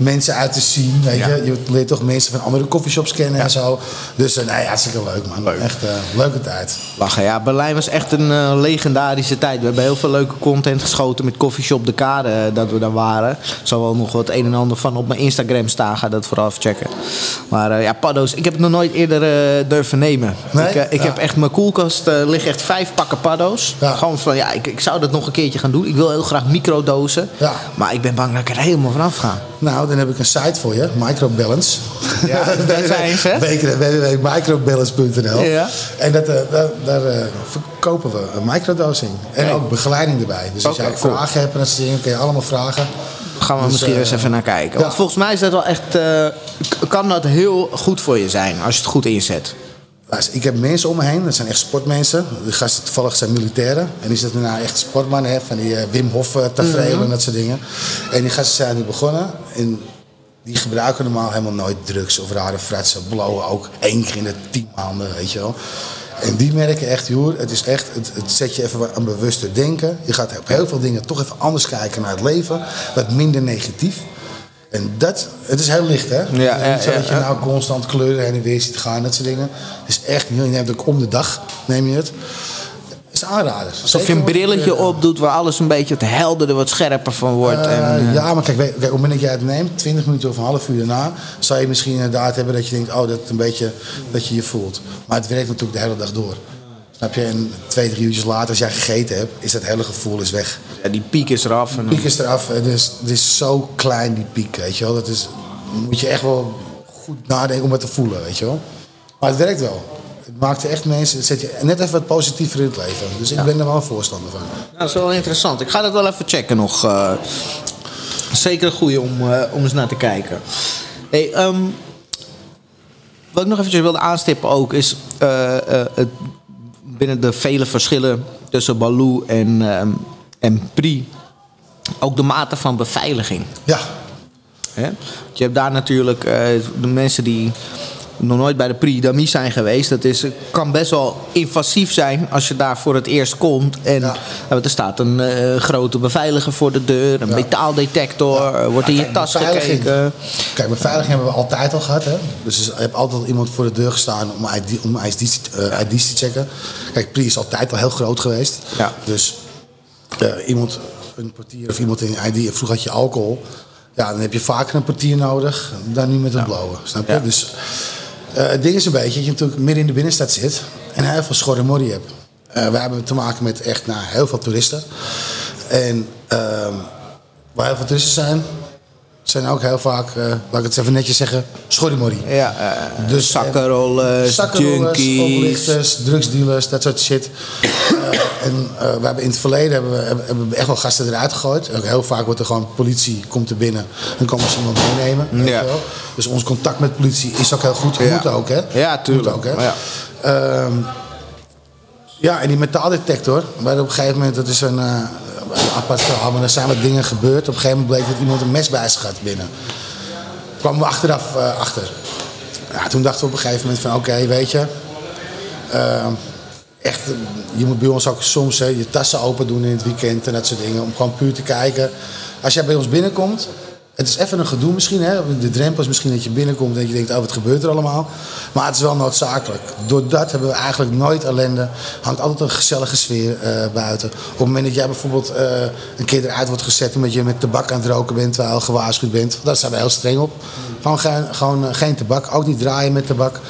mensen uit te zien. Weet je. je leert toch mensen van andere coffeeshops kennen en zo. Dus eh, nee, hartstikke leuk man. Echt eh, leuke tijd. Lachen, ja. Berlijn was echt een eh, legendarische tijd. We hebben heel veel leuke content geschoten met Coffeeshop de Kade dat we daar waren. Zal wel nog wat een en ander van op mijn Instagram staan. Ga dat vooral even checken. Maar ja, paddo's. Ik heb het nog nooit eerder durven nemen. Nee? Ik, ik Ja. heb echt, mijn koelkast eh liggen echt vijf pakken paddo's. Ja. Gewoon van, ja, ik, ik zou dat nog een keertje gaan doen. Ik wil heel graag microdosen. Ja. Maar ik ben bang dat ik er helemaal vanaf ga. Nou, dan heb ik een site voor je, Microbalance. Ja, daar zijn ze. www.microbalance.nl Ja. En dat, eh, daar, daar eh, verkopen we een microdosing. En ook begeleiding erbij. Dus als je ook cool. vragen hebt en dat soort dingen, kun je allemaal vragen. Gaan we Dus, misschien eh, eens even naar kijken. ja. Want volgens mij is dat wel echt. kan dat heel goed voor je zijn als je het goed inzet. Ik heb mensen om me heen, dat zijn echt sportmensen. De gasten toevallig zijn militairen. En die zitten nou echt sportmannen, hè, van die eh, Wim Hof uh, tafereelen en dat soort dingen. En die gasten zijn nu begonnen. En die gebruiken normaal helemaal nooit drugs of rare fratsen. Blowen ook één keer in de tien maanden, weet je wel. En die merken echt, joh, het is echt, het, het zet je even aan bewuster denken. Je gaat op heel veel dingen toch even anders kijken naar het leven. Wat minder negatief. En dat, het is heel licht, hè? Het is ja, niet zo ja, dat je nou constant kleuren heen en weer ziet gaan, dat soort dingen. Het is echt niet, je neemt ook om de dag, neem je het. Het is aanrader. Alsof je een brilletje opdoet waar alles een beetje wat helderder, wat scherper van wordt. Eh, en, eh, ja, maar kijk, op het moment dat jij het neemt, 20 minuten of een half uur daarna, zou je misschien inderdaad hebben dat je denkt, oh, dat het een beetje dat je je voelt. Maar het werkt natuurlijk de hele dag door. Snap je? En twee, drie uurtjes later, als jij gegeten hebt, is dat hele gevoel is weg. ja, die piek is eraf. En, piek is eraf. Het is, het is zo klein, die piek, weet je wel. Dat is, moet je echt wel goed nadenken om het te voelen, weet je wel. Maar het werkt wel. Het maakt echt mensen, het zet je net even wat positiever in het leven. Dus ik ben er wel een voorstander van. Nou, dat is wel interessant. Ik ga dat wel even checken nog. eh. zeker een goeie om, eh, om eens naar te kijken. Hey, ehm, wat ik nog eventjes wilde aanstippen ook is... eh, het, binnen de vele verschillen tussen Baloo en, ehm, en Pri... ook de mate van beveiliging. Ja? Want Je hebt daar natuurlijk eh, de mensen die nog nooit bij de d'Ami zijn geweest. Dat is, kan best wel invasief zijn als je daar voor het eerst komt. En Ja. eh, er staat een eh, grote beveiliger voor de deur, een Ja. metaaldetector, wordt in je tas gekeken. Kijk, beveiliging hebben we altijd al gehad. Hè? Dus er hebt altijd iemand voor de deur gestaan om ID, om ID's, eh, ID's te checken. Kijk, Pri is altijd al heel groot geweest. Dus iemand, een portier of iemand in ID, vroeger had je alcohol. Ja, dan heb je vaker een portier nodig dan nu met het blowen. Snap je? Dus eh, het ding is een beetje dat je natuurlijk midden in de binnenstad zit en heel veel schorrimorrie hebt. Eh we hebben te maken met echt nou, heel veel toeristen. En ehm, waar heel veel toeristen zijn, zijn ook heel vaak, eh, laat ik het even netjes zeggen, schorrimorrie. Ja, eh, Dus, zakkenrollers, junkies. oplichters, drugsdealers, dat soort shit. Eh, en we hebben in het verleden hebben we, hebben, hebben we echt wel gasten eruit gegooid. Ook heel vaak wordt er gewoon politie komt er binnen en kan ze iemand meenemen. Ja. Dus ons contact met politie is ook heel goed. Ja. Moet ook, hè? Ja, tuurlijk. Moet ook, hè? Ja. Ehm, ja, en die metaaldetector, waar op een gegeven moment, dat is een, een apart er zijn wat dingen gebeurd. Op een gegeven moment bleek dat iemand een mes bij zich had binnen. kwamen we achteraf eh, achter. Ja, toen dachten we op een gegeven moment van, oké, weet je, Eh, echt, je moet bij ons ook soms hè, je tassen open doen in het weekend en dat soort dingen. Om gewoon puur te kijken. Als jij bij ons binnenkomt, het is even een gedoe misschien. Hè? De drempel is misschien dat je binnenkomt en dat je denkt, oh wat gebeurt er allemaal. Maar het is wel noodzakelijk. Door dat hebben we eigenlijk nooit ellende. Hangt altijd een gezellige sfeer eh, buiten. Op het moment dat jij bijvoorbeeld eh, een keer eruit wordt gezet omdat je met tabak aan het roken bent terwijl je gewaarschuwd bent. Daar zijn we heel streng op. Gewoon, geen, gewoon eh, geen tabak. Ook niet draaien met tabak.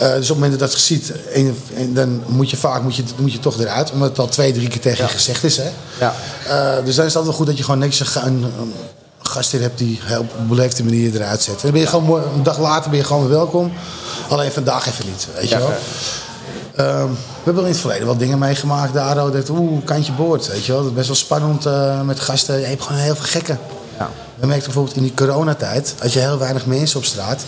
Uh, dus op het moment dat dat ziet, en, en dan moet je vaak moet je, moet je toch eruit. Omdat het al twee, drie keer tegen je gezegd is. Hè? Ja. Dus dan is het altijd wel goed dat je gewoon een, een, een gast hier hebt die op een beleefde manier eruit zet. En dan ben je gewoon, een dag later ben je gewoon weer welkom. Alleen vandaag even niet, weet je wel. Uh, we hebben in het verleden wel dingen meegemaakt daar. Dat, oeh, kantje boord, weet je wel. Dat is best wel spannend uh, met gasten. Je hebt gewoon heel veel gekken. Ja. We merkten bijvoorbeeld in die coronatijd, had je heel weinig mensen op straat.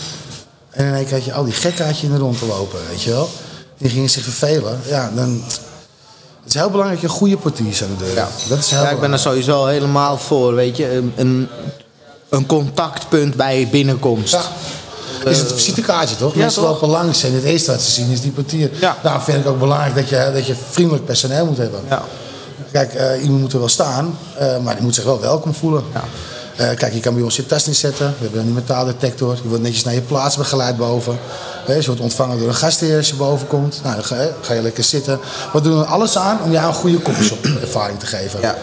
En in één keer had je al die gekkaatjes in de rond te lopen, weet je wel. Die gingen zich vervelen. Ja, dan... Het is heel belangrijk dat je een goede portier aan de deur Ja. Dat is heel ja, ik ben er sowieso helemaal voor, weet je. Een, een, een contactpunt bij binnenkomst. Ja. Is het een visitekaartje toch? Mensen lopen langs en het eerste wat ze zien is die portier. Ja. Daarom vind ik ook belangrijk dat je, dat je vriendelijk personeel moet hebben. Ja. Kijk, eh, iemand moet er wel staan, eh, maar die moet zich wel welkom voelen. Ja. Eh, kijk, je kan bij ons je tas neerzetten. We hebben een metaaldetector. Je wordt netjes naar je plaats begeleid boven. Hè, je wordt ontvangen door een gastheer als je boven komt. Nou, dan ga, je- ga je lekker zitten. We doen er alles aan om jou een goede koffieshop ervaring te geven. Ja.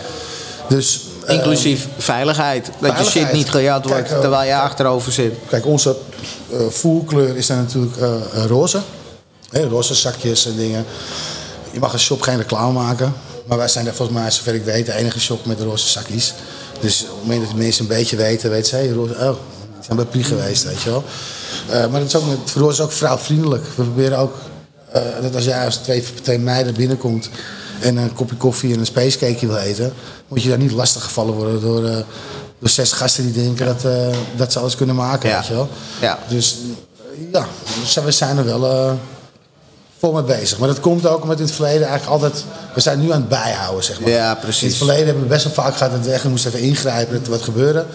Dus, eh, Inclusief veiligheid. Dat je shit niet gejat wordt Kijk, eh, terwijl je achterover zit. Kijk, onze eh voerkleur is dan natuurlijk eh, roze. Hè, roze zakjes en dingen. Je mag een shop geen reclame maken. Maar wij zijn daar volgens mij, zover ik weet, de enige shop met roze zakjes. Dus op het moment dat de mensen een beetje weten, weten ze, hey, roze, oh, zijn bij Pri geweest, weet je wel. Eh, maar het is ook, met- roze is ook vrouwvriendelijk. We proberen ook, eh, dat als jij als twee, twee meiden binnenkomt en een kopje koffie en een spacecakeje wil eten, moet je daar niet lastig gevallen worden door, eh, door zes gasten die denken dat, dat ze alles kunnen maken, Ja. weet je wel. Ja. Dus ja, dus we zijn er wel vol mee bezig. Maar dat komt ook omdat in het verleden eigenlijk altijd... We zijn nu aan het bijhouden, zeg maar. Ja, precies. In het verleden hebben we best wel vaak gehad dat we echt moesten even ingrijpen, dat er wat gebeurde.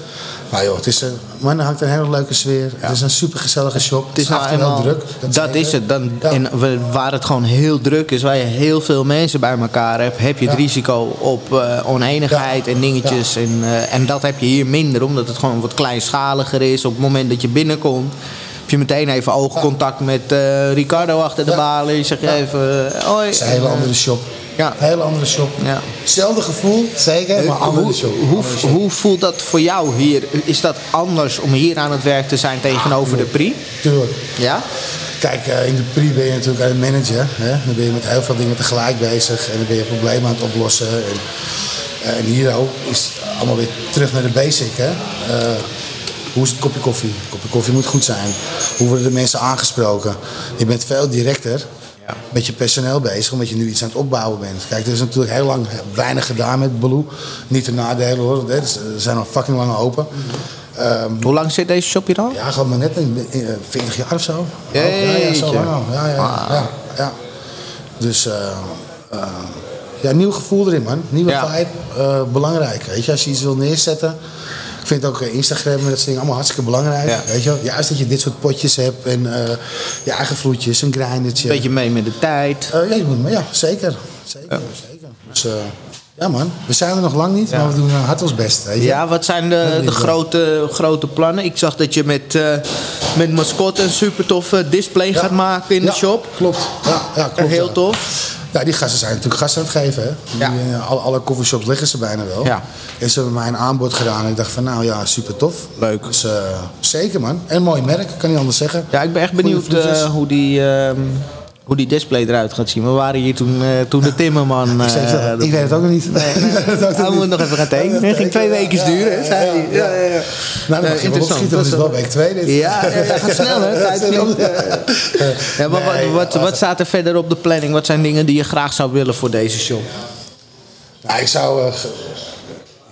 Maar joh, het is een, man, hangt een hele leuke sfeer. Het is een supergezellige shop. Het is nou eenmaal, wel druk. dat, is het. Dan, Ja. en waar het gewoon heel druk is, waar je heel veel mensen bij elkaar hebt, heb je het Ja. risico op eh, oneenigheid Ja. en dingetjes. En, eh, en dat heb je hier minder, omdat het gewoon wat kleinschaliger is. Op het moment dat je binnenkomt, heb je meteen even oogcontact met eh, Ricardo achter de Ja. balie. Zeg je even, eh, hoi. Het is een hele andere shop. Ja. Een hele andere shop. Ja. Hetzelfde gevoel, zeker, maar andere hoe, shop. hoe, Andere shop. hoe voelt dat voor jou hier? Is dat anders om hier aan het werk te zijn tegenover de Pri? Tuurlijk. Ja? Kijk, eh, in de pre ben je natuurlijk aan het managen. Hè? Dan ben je met heel veel dingen tegelijk bezig. En dan ben je problemen aan het oplossen. En, eh, en hier ook is het allemaal weer terug naar de basic. Hè? Eh, hoe is het kopje koffie? Het kopje koffie moet goed zijn. Hoe worden de mensen aangesproken? Je bent veel directer Ja. met je personeel bezig, omdat je nu iets aan het opbouwen bent. Kijk, er is natuurlijk heel lang weinig gedaan met Baloo. Niet te nadelen hoor. hè. Dus, eh, Ze zijn al fucking lang open. Ehm, Hoe lang zit deze shop hier al? ja, gewoon maar net in, in, eh, 40 jaar of zo. Ja, ja, zo lang al. Ja, ja, Ah. ja, ja. Dus, eh, ja, nieuw gevoel erin, man. Nieuwe Ja. vibe. eh, belangrijk, weet je. Als je iets wil neerzetten. Ik vind ook eh, Instagram en dat soort dingen allemaal hartstikke belangrijk. Ja. Weet je wel. Juist dat je dit soort potjes hebt en eh, je eigen vloedjes, een grindertje. Beetje mee met de tijd. Eh, ja, je moet, maar ja, zeker. Zeker, zeker. Dus, ja man, we zijn er nog lang niet, Ja. maar we doen hard ons best. Weet je? Ja, wat zijn de, de grote, grote plannen? Ik zag dat je met, eh met mascotte een super toffe display Ja. gaat maken in Ja, de shop. Klopt. Ja, ja, klopt Heel tof. Ja, die gasten zijn natuurlijk gasten aan het geven. Hè? Ja. Die, eh, alle, alle coffeeshops liggen ze bijna wel. Ja. En ze hebben mij een aanbod gedaan. En ik dacht van nou ja, super tof. Leuk. Dus, eh, zeker man. En een mooi merk, kan niet anders zeggen. Ja, ik ben echt benieuwd eh, hoe, die, ehm, hoe die display eruit gaat zien. We waren hier toen, eh, toen de Timmerman... ik, eh, ik weet het ook nog niet. Nee, nee. Ik weet het ook Hij niet. moet nog even gaan tekenen. Het ging twee weken duren, hè, zei hij. Ja, ja, ja. Nou, dan opschieten, want het is wel week 2 dit. Ja, ja, ja, gaat snel hè. Ja, maar wat, wat, staat er verder op de planning? Wat zijn dingen die je graag zou willen voor deze shop? Nou, ik zou... eh,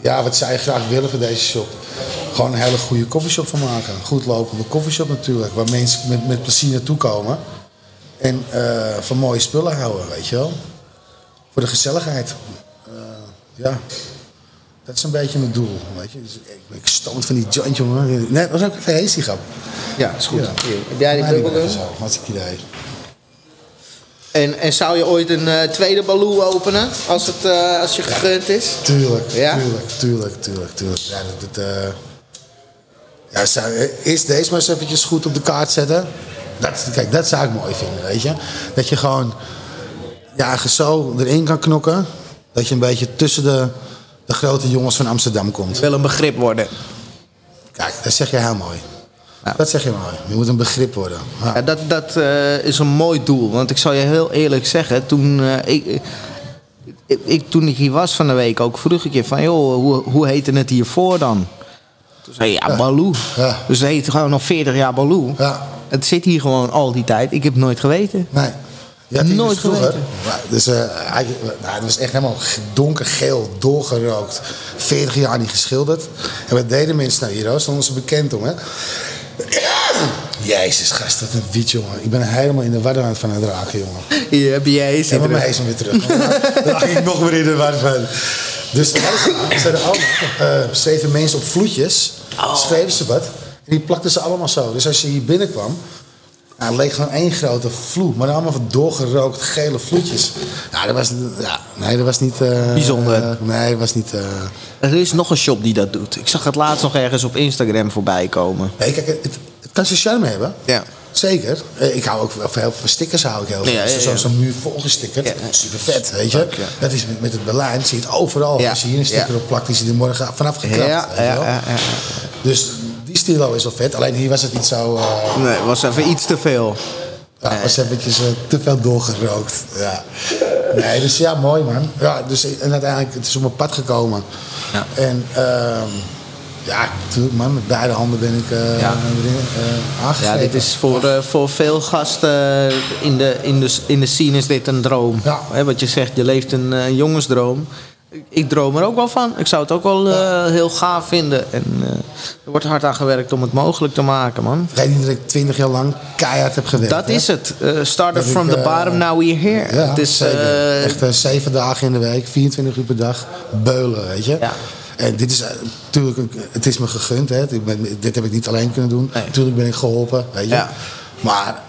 ja, wat zou je graag willen voor deze shop? Gewoon een hele goede koffieshop van maken. Een goed lopende koffieshop natuurlijk. Waar mensen met, met plezier naartoe komen. En eh, van mooie spullen houden, weet je wel. Voor de gezelligheid. Eh, ja. Dat is een beetje mijn doel, weet je. Dus ik ben van die joint, jongen. Nee, dat was ook even hasty grap. Ja, is goed. Ja. Heb jij die ben even zo, hartstikke idee. En, en zou je ooit een eh, tweede Baloo openen als, het, als je gegund is? Tuurlijk, Ja? tuurlijk, tuurlijk, tuurlijk, tuurlijk. Ja, dat, dat, eh, ja, zou, eerst deze maar eens eventjes goed op de kaart zetten. Dat, kijk, dat zou ik mooi vinden, weet je. Dat je gewoon ja, zo erin kan knokken. Dat je een beetje tussen de, de grote jongens van Amsterdam komt. Wil een begrip worden. Kijk, dat zeg je heel mooi. Ja. Dat zeg je mooi. Je moet een begrip worden. Ja. Ja, dat dat eh, is een mooi doel. Want ik zal je heel eerlijk zeggen, toen, eh, ik, ik, ik, toen ik hier was van de week ook, vroeg ik je van, joh, hoe, hoe heette het hiervoor dan? Toen zei je, ja, Baloo. Dus het heet gewoon nog 40 jaar Baloo. Ja. Het zit hier gewoon al die tijd. Ik heb het nooit geweten. Nee. Je hier Nooit dus vroeger. geweten. Ja, dus, eh, hij, nou, het was echt helemaal donkergeel, doorgerookt. 40 jaar niet geschilderd. En wat deden mensen nou hier? Stonden ze bekend om, hè? Jezus, gast, wat een wiet, jongen. Ik ben helemaal in de war van het raken, jongen. Hier heb jij eens. Ja, maar mij is hem weer terug. Dan ik nog meer in de war van. Dus er zeiden allemaal eh, zeven mensen op vloedjes. Schreven ze wat. En die plakten ze allemaal zo. Dus als je hier binnenkwam. Nou, het leek gewoon één grote vloed. Maar allemaal van doorgerookt gele vloedjes. Ja, dat was, ja, nee, dat was niet... eh, Bijzonder. eh, nee, dat was niet... eh, Er is nog een shop die dat doet. Ik zag het laatst nog ergens op Instagram voorbij komen. nee, kijk, het, het kan zijn charme hebben. Ja. Zeker. Ik hou ook wel van veel stickers hou ik heel veel. Ja, ja, ja. Zo'n zo'n muur volgestickerd. Ja. Super vet, weet je. Dat is met, met het Berlijn, zie je het overal. Ja. Als je hier een sticker op plakt, is hij er morgen vanaf gekrapt. ja, ja. Dus die stilo is wel vet. Alleen hier was het niet zo... eh Nee, het was even iets te veel. ja, was eventjes eh, te veel doorgerookt. Ja. Nee, dus ja, mooi man. Ja, dus, en uiteindelijk, het is op mijn pad gekomen. Ja. En ehm, ja, natuurlijk man, met beide handen ben ik eh Ja. eh, Ja, dit is voor, eh, voor veel gasten in de, in, de, in de scene is dit een droom. Ja. Hè, wat je zegt, je leeft een eh, jongensdroom. Ik, droom er ook wel van. Ik zou het ook wel eh, heel gaaf vinden. En eh, er wordt hard aan gewerkt om het mogelijk te maken, man. Vergeet niet dat ik twintig jaar lang keihard heb gewerkt. Dat hè. is het. Eh started ik, from the bottom, now we're here. Ja, het is, Echt zeven dagen in de week, 24 uur per dag, beulen, weet je. Ja. En dit is natuurlijk, het is me gegund, hè. Dit heb ik niet alleen kunnen doen. Nee. Natuurlijk ben ik geholpen, weet je. Ja. Maar,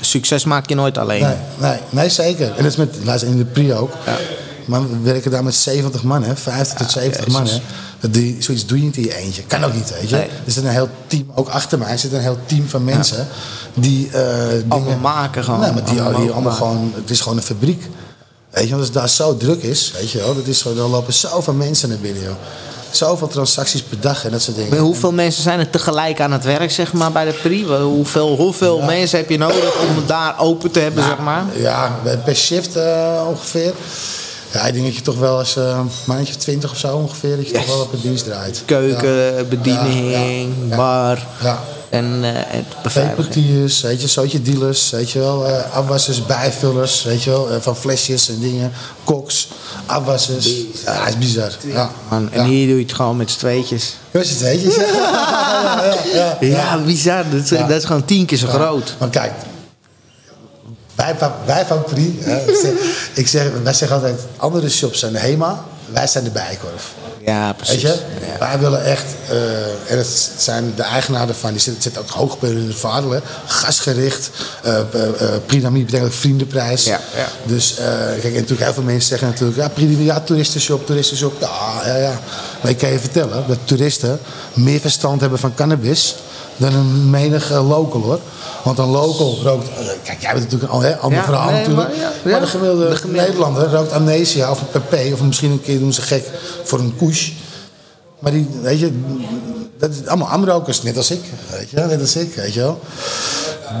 succes maak je nooit alleen. nee, nee, nee, zeker. En dat is met, in de PRI ook. Ja. Maar we werken daar met 70 man, hè. 50 tot 70 jezus. man, hè. Dat doe je- zoiets doe je niet in je eentje. Kan ook niet, weet je. Nee. Er zit een heel team, ook achter mij zit een heel team van mensen die... eh, Allemaal dingen- maken gewoon. Nee, maar die, Allemaal die allemaal gewoon, het is gewoon een fabriek. Weet je, want als het daar zo druk is, weet je wel, dat is gewoon, dan lopen zoveel mensen naar binnen, joh. Zoveel transacties per dag en dat soort dingen. Maar Hoeveel mensen zijn er tegelijk aan het werk, zeg maar, bij de PRI? Hoeveel, hoeveel mensen heb je nodig om het daar open te hebben, zeg maar? Ja, per shift eh, ongeveer. Ja, ik denk dat je toch wel eens eh, een mannetje of twintig of zo ongeveer, dat je toch wel op het dienst draait. Keuken, Ja. bediening, Ja, ja, ja. bar Ja. en eh het weet je, zootje dealers, weet je wel, eh, afwassers, bijvullers, weet je wel, van flesjes en dingen, koks, afwassers. Ja, dat is bizar. Ja, Man, en ja. hier doe je het gewoon met z'n tweetjes. Het, weet je? Ja, ja, ja, ja. Ja, bizar. Dat is, Ja. dat is gewoon tien keer zo Ja. groot. Maar kijk, wij, van- wij van Pri, ik zeg, wij zeggen altijd, andere shops zijn de HEMA, wij zijn de Bijenkorf. Ja, Weet precies. je? Ja. Wij willen echt, eh, en het zijn de eigenaren ervan, die zitten, zitten ook hoog bij hun vader, gasgericht, uh, Prinamie betekent vriendenprijs. Ja, ja. Dus eh, kijk, en natuurlijk heel veel mensen zeggen natuurlijk, ja, Prinamie, ja, toeristenshop, toeristenshop, ja, ja, ja. Maar ik kan je vertellen dat toeristen meer verstand hebben van cannabis dan een menig eh, local hoor. Want een local rookt, eh, kijk, jij bent natuurlijk een hè, ander Ja, verhaal nee, natuurlijk. maar ja, maar ja. de gemiddelde, De gemiddelde. Nederlander rookt amnesia of een pp. Of misschien een keer doen ze gek voor een couche. Maar die, weet je, dat is allemaal amrokers, net als ik. Weet je, net als ik, weet je wel.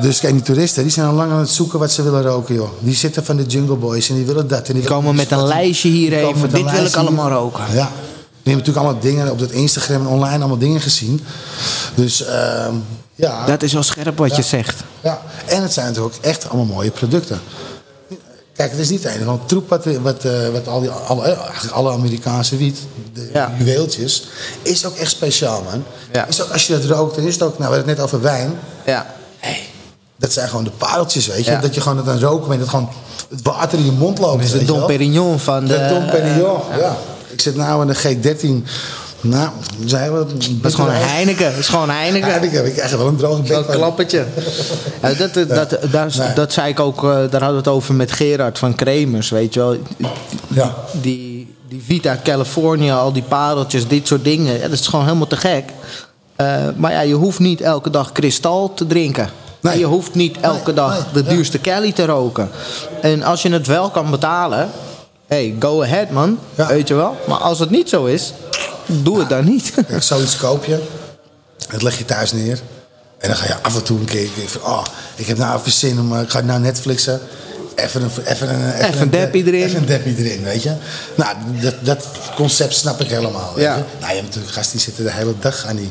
Dus kijk, die toeristen, die zijn al lang aan het zoeken wat ze willen roken, joh. Die zitten van de Jungle Boys en die willen dat. En die Die komen met een lijstje hier die komen even. met een Dit wil ik allemaal roken. Ja. Hebben natuurlijk allemaal dingen op dat Instagram en online allemaal dingen gezien. Dus, ehm, ja. Dat is wel scherp wat Ja. je zegt. Ja, en het zijn natuurlijk ook echt allemaal mooie producten. Kijk, het is niet het enige. Want troep wat, wat, eh, wat al die, alle, eh, eigenlijk alle Amerikaanse wiet, de Ja. juweeltjes, is ook echt speciaal, man. Ja. Is ook, als je dat rookt, dan is het ook, nou, we hadden het net over wijn. Ja. Dat zijn gewoon de pareltjes, weet je. Ja. Dat je gewoon het aan roken bent, dat gewoon het water in je mond loopt. Dat is de Dom. Perignon van de... De Dom Perignon, ja. Ik zit nou in de G13 Nou, zijn we... Dat is gewoon een Heineken. Dat is gewoon een Heineken. Heineken. Ik krijg er wel een droge bek van. klappertje. Ja, dat, dat, dat, daar, Nee. dat zei ik ook, eh, daar hadden we het over met Gerard van Kremers, weet je wel. Ja. Die, die Vita California, al die pareltjes, dit soort dingen. Ja, dat is gewoon helemaal te gek. Eh, maar ja, je hoeft niet elke dag kristal te drinken. Nee. En je hoeft niet elke Nee, dag nee, de ja. duurste Cali te roken. En als je het wel kan betalen, hey, go ahead man, Ja. weet je wel. Maar als het niet zo is, doe het dan niet. Zoiets koop je. Het leg je thuis neer. En dan ga je af en toe een keer van... Oh, ik heb nou even zin om... Ik ga nou Netflixen. Even een, even een, Even een deppie erin. Even een deppie erin, weet je. Nou, dat, dat concept snap ik helemaal. Weet Ja. je? Nou, je hebt natuurlijk gasten die zitten de hele dag aan die,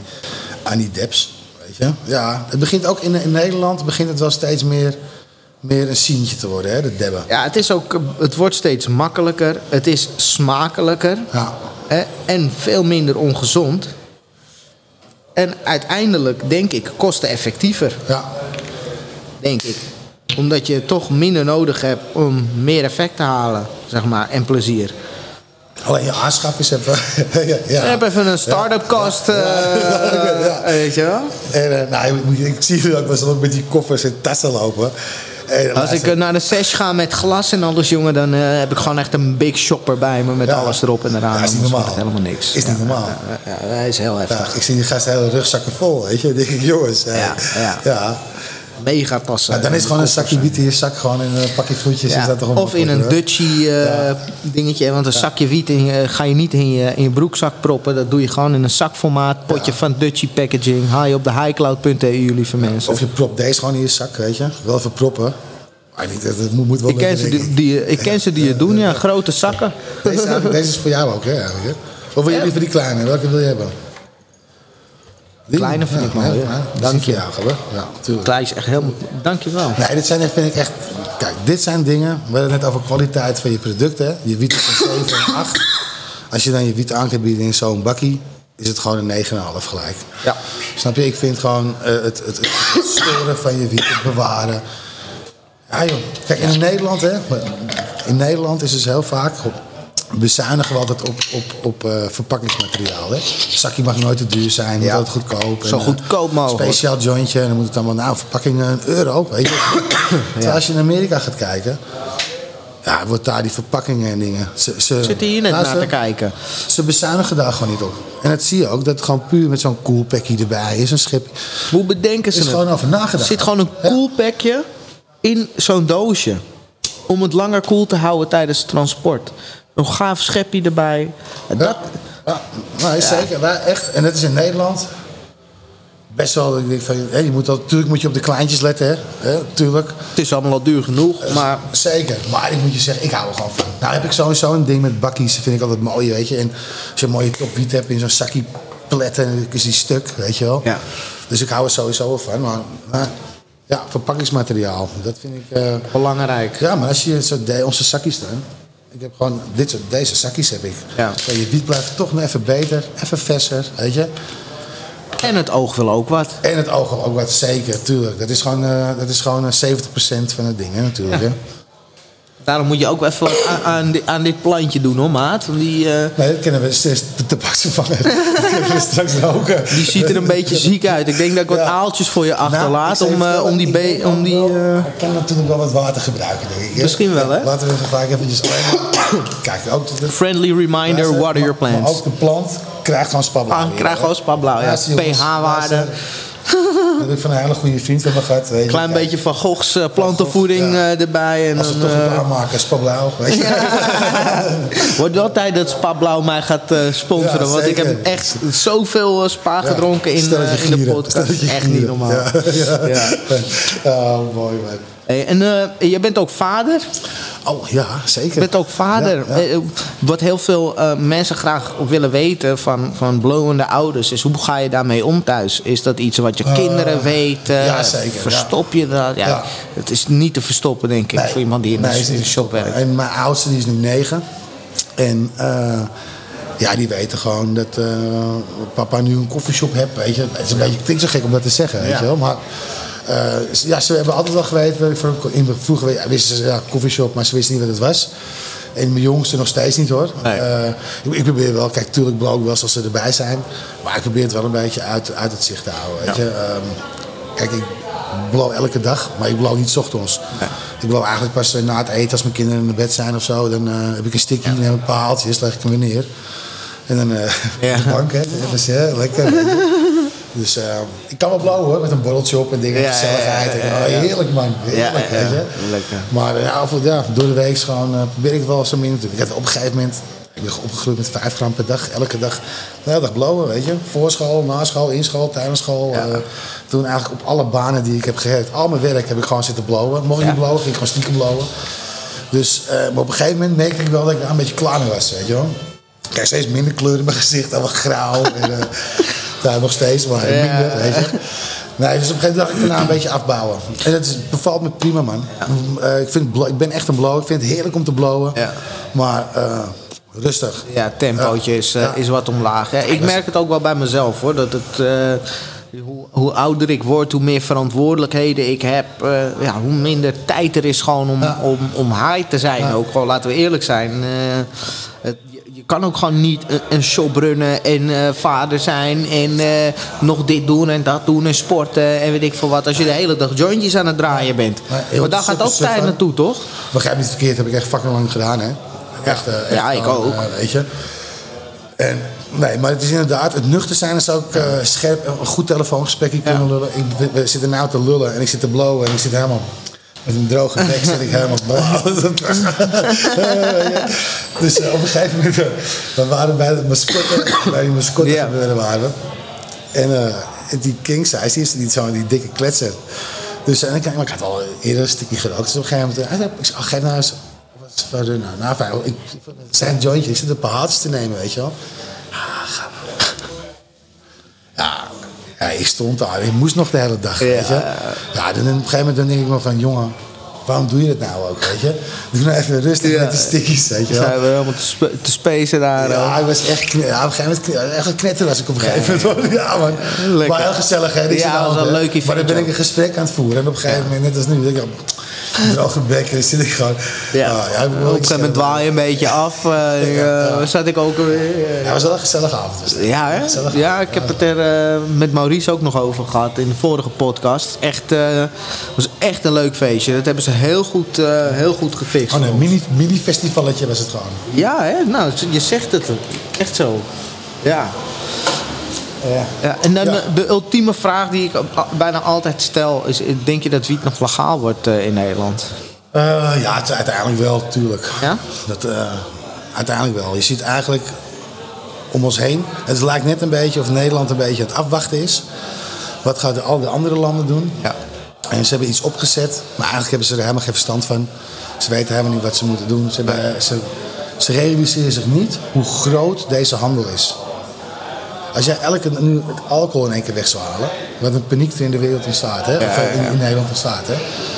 aan die deps. Weet je. Ja, het begint ook in, in Nederland... begint het wel steeds meer, meer een sientje te worden, hè, de debben. Ja, het, is ook, het wordt steeds makkelijker. Het is smakelijker. Ja. Hè, en veel minder ongezond. En uiteindelijk, denk ik, kosteneffectiever. Ja. Denk ik. Omdat je toch minder nodig hebt om meer effect te halen, zeg maar, en plezier. Alleen je aanschaf is even... ja, ja. Je hebt even een start-up cost, eh, Ja. weet je wel. En eh, nou, ik, ik zie jullie ook wel eens met die koffers en tassen lopen. Als ik eh, naar de sesh ga met glas en alles, jongen, dan eh, heb ik gewoon echt een big shopper bij me met Ja. alles erop en eraan. Ja, is niet normaal. helemaal niks. Is niet normaal. Ja, hij is heel heftig. Ik zie die gasten hele rugzakken vol, weet je. Dan denk ik, jongens. eh, Ja, ja. Mega tassen. Nou, dan is gewoon een zakje wiet in je zak, gewoon in een pakje vloetjes. Ja, Is dat toch of in een Dutchie eh, dingetje. Want een zakje wiet in je- ga je niet in je, in je broekzak proppen. Dat doe je gewoon in een zakformaat. Potje van Dutchie packaging. Haal je op de highcloud.eu, lieve mensen. Of je propt deze gewoon in je zak, weet je. Wel even proppen. Maar niet, dat dat moet, moet wel Ik ken, ze die, die, ik ken ze die het doen, ja. Grote zakken. Deze, deze is voor jou ook, hè? eigenlijk? Of wil je liever die kleine? Welke wil je hebben? Kleine vind ik ja, ja, is Dank je. hoor. Ja, is echt helemaal... Dankjewel. Nee, dit zijn, vind ik echt. Kijk, dit zijn dingen. We hadden het net over kwaliteit van je producten. hè. Je wiet is een 7 en 8. Als je dan je wiet aan kan bieden in zo'n bakkie, is het gewoon een 9,5 gelijk. Ja. Snap je? Ik vind gewoon eh, het, het, het, het storen van je wiet, het bewaren. Ja, joh. Kijk, in Nederland, hè. In Nederland is het heel vaak. Bezuinigen we altijd op, op, op eh, verpakkingsmateriaal. Hè? Het zakje mag nooit te duur zijn, moet Ja. altijd goedkoop. Zo En, eh, goedkoop mogelijk. Speciaal jointje, en dan moet het allemaal, nou, verpakking een euro. Weet je? Terwijl als je in Amerika gaat kijken, ja, wordt daar die verpakkingen en dingen. Ze, ze, Zit hier net nou, naar ze- te kijken. Ze bezuinigen daar gewoon niet op. En dat zie je ook, dat het gewoon puur met zo'n koelpakje erbij is, een schip. Hoe bedenken ze is het? gewoon over nagedacht. Er zit gewoon een Ja. koelpakje in zo'n doosje. Om het langer koel te houden tijdens het transport. Een gaaf schepje erbij. Dat, Ja, nou, is zeker. Echt. En dat is in Nederland best wel. dat Ik denk van, hé, je moet al, natuurlijk moet je op de kleintjes letten, hè? hè tuurlijk. Het is allemaal al duur genoeg, maar Zeker. Maar ik moet je zeggen, ik hou er gewoon van. Nou heb ik sowieso een ding met bakkies. Dat vind ik altijd mooi, weet je. En als je een mooie top wiet hebt in zo'n zakje pletten, dan is die stuk, weet je wel. Ja. Dus ik hou er sowieso wel van. Maar, maar ja, verpakkingsmateriaal, dat vind ik... eh, belangrijk. ja, maar als je zo onze zakjes staan. Ik heb gewoon dit soort, deze zakjes heb ik. Ja. Je wiet blijft toch nog even beter, even verser, weet je. En het oog wil ook wat. En het oog ook wat zeker, tuurlijk. Dat is gewoon, eh, dat is gewoon eh, 70% van het ding, hè, natuurlijk. Hè. Daarom moet je ook even aan, aan, di- aan dit plantje doen hoor, maat. Want die, eh, Nee, dat kennen we. Is de tabaksvervanger. dat straks roken. die ziet er een beetje ziek uit. Ik denk dat ik wat Ja. aaltjes voor je Nou, achterlaat ik om, eh, vertellen, om die... ik om die ook wel- eh, Hij kan natuurlijk wel wat water gebruiken, denk ik. Misschien wel, hè? Laten we even gelijk eventjes... Kijk, ook... De, friendly reminder, water your maar- Maar plants. ook de plant krijgt gewoon spabblauw. Ah, krijgt gewoon spabblauw, ja. pH-waarde. Dat heb ik van een hele goede vriend van me gehad. weet je. Klein Kijk, beetje van Goghs eh, plantenvoeding Ja. eh, erbij. En Als we dan, toch een eh, maken, spabblauw. Weet je. Wordt wel tijd dat Spa Blauw mij gaat sponsoren. Ja, want ik heb echt zoveel spa gedronken in, in de podcast. Echt niet normaal. Ja, ja. Ja. Oh, mooi man. Hey, en eh, je bent ook vader. Oh ja, zeker. Je bent ook vader. Ja, ja. Eh, Wat heel veel eh, mensen graag willen weten van, van blowende ouders is hoe ga je daarmee om thuis? Is dat iets wat je kinderen weten? Ja, zeker, Verstop je dat? Ja. Het is niet te verstoppen, denk ik, voor iemand die in nee, de, in shop werkt. En mijn oudste die is nu negen. En ja, die weten gewoon dat papa nu een koffieshop heeft. Weet je. Het is een beetje, het klinkt zo gek om dat te zeggen, weet je wel. Maar ja, ze hebben altijd wel geweten. ik voor- In, vroeger wisten ze ja, koffieshop, maar ze wisten niet wat het was. En mijn jongste nog steeds niet hoor. Nee. Eh, ik, probeer wel, kijk, tuurlijk blow ik wel als ze erbij zijn. Maar ik probeer het wel een beetje uit, uit het zicht te houden. Weet Ja. je? Ehm, kijk, ik blow elke dag, maar ik blow niet ochtends. Ik blow eigenlijk pas eh, na het eten als mijn kinderen in bed zijn of zo. Dan eh, heb ik een stickje, neem een paar haaltjes, leg ik hem weer neer. En dan eh Ja. op de bank, hè. Even lekker. Dus eh, ik kan wel blowen hoor, met een borreltje op en dingen, Ja, gezelligheid. ja, ja, En, oh, heerlijk man, heerlijk, weet je. lekker. Maar eh, ja, af ja, door de week gewoon, eh, probeer ik het wel zo min te doen. Ik heb op een gegeven moment, ik ben opgegroeid met 5 gram per dag, elke dag, de hele dag weet je. Voor school, na school, in school, tijdens school. Eh, toen eigenlijk op alle banen die ik heb gewerkt, al mijn werk heb ik gewoon zitten blowen. Mocht ik Ja. niet blowen, ging ik gewoon stiekem blowen. Dus, eh, maar op een gegeven moment merkte ik wel dat ik daar een beetje klaar mee was, weet je wel. Ik krijg steeds minder kleur in mijn gezicht, allemaal grauw. en, ja, nog steeds, maar Ja. minder, weet je. Nee, dus op een gegeven moment dacht ik van nou een beetje afbouwen. En dat is, bevalt me prima, man. Eh, ik, vind, ik ben echt een blower. Ik vind het heerlijk om te blowen. Ja. Maar eh, rustig. Ja, tempootje is, eh, Ja. is wat omlaag. hè. Ik merk het ook wel bij mezelf hoor. Dat het, hoe, hoe ouder ik word, hoe meer verantwoordelijkheden ik heb. ja, hoe minder tijd er is gewoon om, Ja. om, om high te zijn. Ja. Ook gewoon, laten we eerlijk zijn. het, je- kan ook gewoon niet een, een shop runnen en eh, vader zijn en eh, nog dit doen en dat doen en sporten en weet ik veel wat. Als je de hele dag jointjes aan het draaien bent. Maar daar gaat ook super tijd naartoe, toch? Begrijp niet verkeerd, heb ik echt fucking lang gedaan, hè. Echt, eh, echt Ja, ik ook. eh, weet je. En, nee, maar het is inderdaad, het nuchter zijn is ook eh, scherp, een goed telefoongesprek kunnen lullen. Ik, we, we zitten nou te lullen en ik zit te blowen en ik zit helemaal... Met een droge bek zit ik helemaal blauw. dus eh, op een gegeven moment, eh, we waren bij de mascotte, bij die mascotte Ja. gebeuren waren. En eh, die king size, die is niet zo die dikke kletser. Dus en ik, maar ik had al eerder een stukje gerookt. Dus op een gegeven moment, hij zei, ik zei, oh, geef nou eens wat is nou, nou, fijn, ik, zijn jointje, ik zit een paar te nemen, weet je wel. Ah, ga maar. Ja, ja, ik stond daar, ik moest nog de hele dag, weet je. Ja, dan op een gegeven moment dan denk ik me van, jongen, waarom doe je het nou ook, weet je? Doe nou even rustig Ja. met die stickies, weet je wel. Zijn we helemaal te, spe- te spacen daar. Ja, ik was echt, ja, op een gegeven moment echt knetter was ik op een gegeven moment. Ja, man. Lekker. Maar heel gezellig, hè? niks Ja, de dat was een leuk event, Maar dan ben ik een gesprek aan het voeren. En op een gegeven moment, net als nu, denk ik, dan zit ik gewoon... Ja, Ah, ja, op een je een beetje af. eh, Ja, eh. Zat ik ook weer. eh, Ja, was wel een gezellige avond. Dus. Ja, hè? Gezellig. ja, ik heb het er met Maurice ook nog over gehad in de vorige podcast. Echt, was echt een leuk feestje. Dat hebben ze heel goed, heel goed gefixt. Oh nee, een mini, mini festivalletje was het gewoon. Ja, hè? Nou, je zegt het. Echt zo. Ja. Ja. ja en dan Ja. de, de ultieme vraag die ik bijna altijd stel is: denk je dat wiet nog legaal wordt eh, in Nederland? Eh, ja, het, uiteindelijk wel, tuurlijk. Ja? Dat, eh, uiteindelijk wel. Je ziet eigenlijk om ons heen. Het lijkt net een beetje of Nederland een beetje aan het afwachten is. Wat gaan de, al de andere landen doen? Ja. En ze hebben iets opgezet, maar eigenlijk hebben ze er helemaal geen verstand van. Ze weten helemaal niet wat ze moeten doen. Ze, hebben, ze, ze realiseren zich niet hoe groot deze handel is. Als jij elke nu het alcohol in één keer weg zou halen, wat een paniek er in de wereld ontstaat, hè? of eh, in, in Nederland ontstaat. Hè?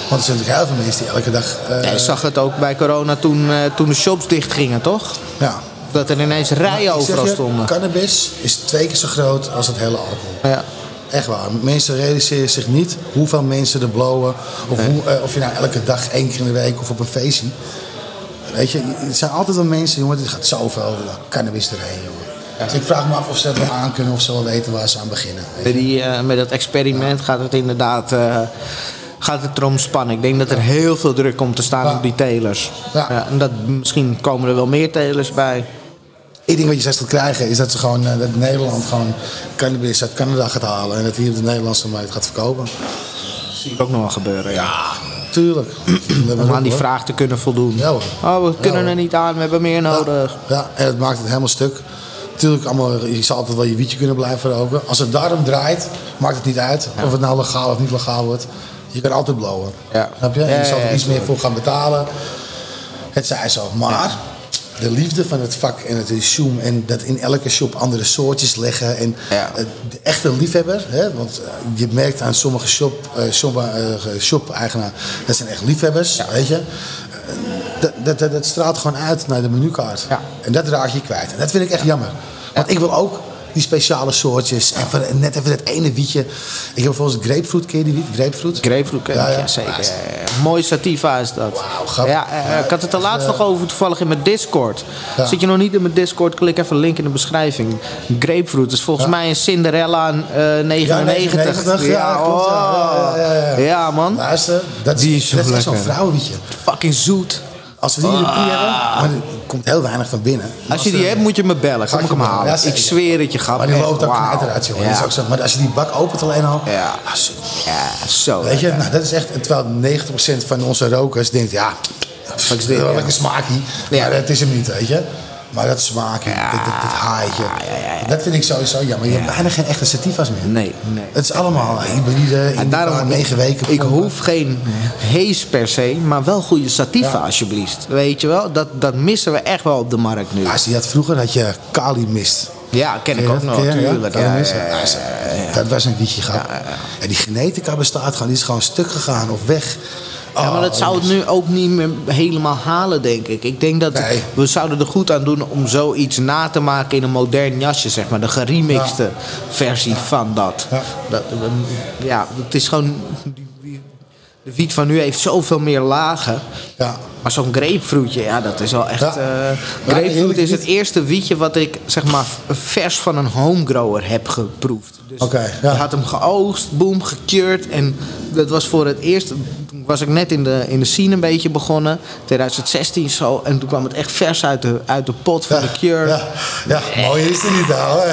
Want er zijn natuurlijk heel veel mensen die elke dag. Ja, je zag het ook bij corona toen, eh, toen de shops dicht gingen, toch? ja. Dat er ineens rijen overal je, stonden. Cannabis is twee keer zo groot als het hele alcohol. Ja. Echt waar. Mensen realiseren zich niet hoeveel mensen er blowen. Of, hoe, of je nou elke dag, één keer in de week of op een feestje. Weet je, het zijn altijd wel mensen, jongen, er gaat zoveel cannabis erheen, jongen. Dus ik vraag me af of ze dat wel aan kunnen of ze wel weten waar ze aan beginnen. Met, die, eh, met dat experiment gaat het inderdaad eh, gaat het erom spannen. Ik denk dat er heel veel druk komt te staan op die telers. Ja. en dat, misschien komen er wel meer telers bij. Ik denk wat je zegt te krijgen is dat ze gewoon, dat Nederland gewoon cannabis uit Canada gaat halen. En dat hier op de Nederlandse markt gaat verkopen. zie ik ook nog wel gebeuren. Ja. Tuurlijk. Om aan die vraag te kunnen voldoen. Ja, hoor. oh, we kunnen er niet aan, we hebben meer nodig. Ja, en het maakt het helemaal stuk. Natuurlijk, allemaal, je zal altijd wel je wietje kunnen blijven roken. Als het daarom draait, maakt het niet uit of het nou legaal of niet legaal wordt. Je kan altijd blowen. Ja. Snap je? En Ja, je zal er ja, iets meer voor gaan betalen. Het zij zo. Maar de liefde van het vak en het zoom en dat in elke shop andere soortjes leggen. En Ja. eh, de echte liefhebber, hè, want eh, je merkt aan sommige shop, eh, shop, shop-eigenaar, dat zijn echt liefhebbers, weet je. Dat, dat, dat, dat straalt gewoon uit naar de menukaart. Ja. En dat raak je kwijt. En dat vind ik echt jammer. Want ik wil ook die speciale soortjes. En van, net even dat ene wietje. Ik heb bijvoorbeeld grapefruit, ken je die wiet? Grapefruit? Grapefruit, ja, Ja, zeker. Ja, Ja, Mooi sativa is dat. Wauw, grappig. ja, eh, ik had het er laatst eh, nog over toevallig in mijn Discord. Zit je nog niet in mijn Discord, klik even een link in de beschrijving. Grapefruit is volgens mij een Cinderella eh 99. 99, ja, klopt, oh. Ja, ja, ja, ja. Ja, man. Luister, dat is, Die is zo dat is echt zo'n lekker. vrouwenwietje. Fucking zoet. Als we die in de pie hebben, maar er komt heel weinig van binnen. Als je die hebt, moet je me bellen. Ga Kom ik hem halen. Ja, ik zweer het je, grap. Maar die echt. loopt ook Wauw. knijter uit. Ja. Dat is ook zo. Maar als je die bak opent alleen al... Ja. ah, zo- Ja, zo. Weet je, nou, dat is echt... Terwijl 90% van onze rokers denkt, ja... Wat is dit, wel lekker smaakje. Ja. Maar dat is hem niet, weet je. Maar dat smaakje, Ja. haaitje. Ja, ja. Dat vind ik sowieso jammer. Je hebt bijna geen echte sativas meer. Nee, nee. Het is allemaal hybride, En in daarom, negen weken. ik hoef geen hees per se, maar wel goede sativa alsjeblieft. Weet je wel, dat, dat missen we echt wel op de markt nu. Als je had vroeger had je Kali mist. Ja, ken ik ook nog, dat? Natuurlijk. Ja, Ja, ja. Dat was een wietje grap. En die genetica bestaat gewoon, die is gewoon stuk gegaan of weg. Ja, maar dat Oh, zou het nu ook niet meer helemaal halen, denk ik. Ik denk dat Nee. we zouden er goed aan doen om zoiets na te maken in een modern jasje, zeg maar. De geremixte versie van dat. Ja. dat. Ja, het is gewoon... De wiet van nu heeft zoveel meer lagen. Ja. Maar zo'n grapefruitje, ja, dat is wel echt... Ja. eh, grapefruit is het eerste wietje wat ik, zeg maar, vers van een homegrower heb geproefd. Dus ja. je had hem geoogst, boom, gecured. En dat was voor het eerst... Toen was ik net in de, in de scene een beetje begonnen. 2016 zo. En toen kwam het echt vers uit de, uit de pot van de cure. Ja, mooi is het niet al.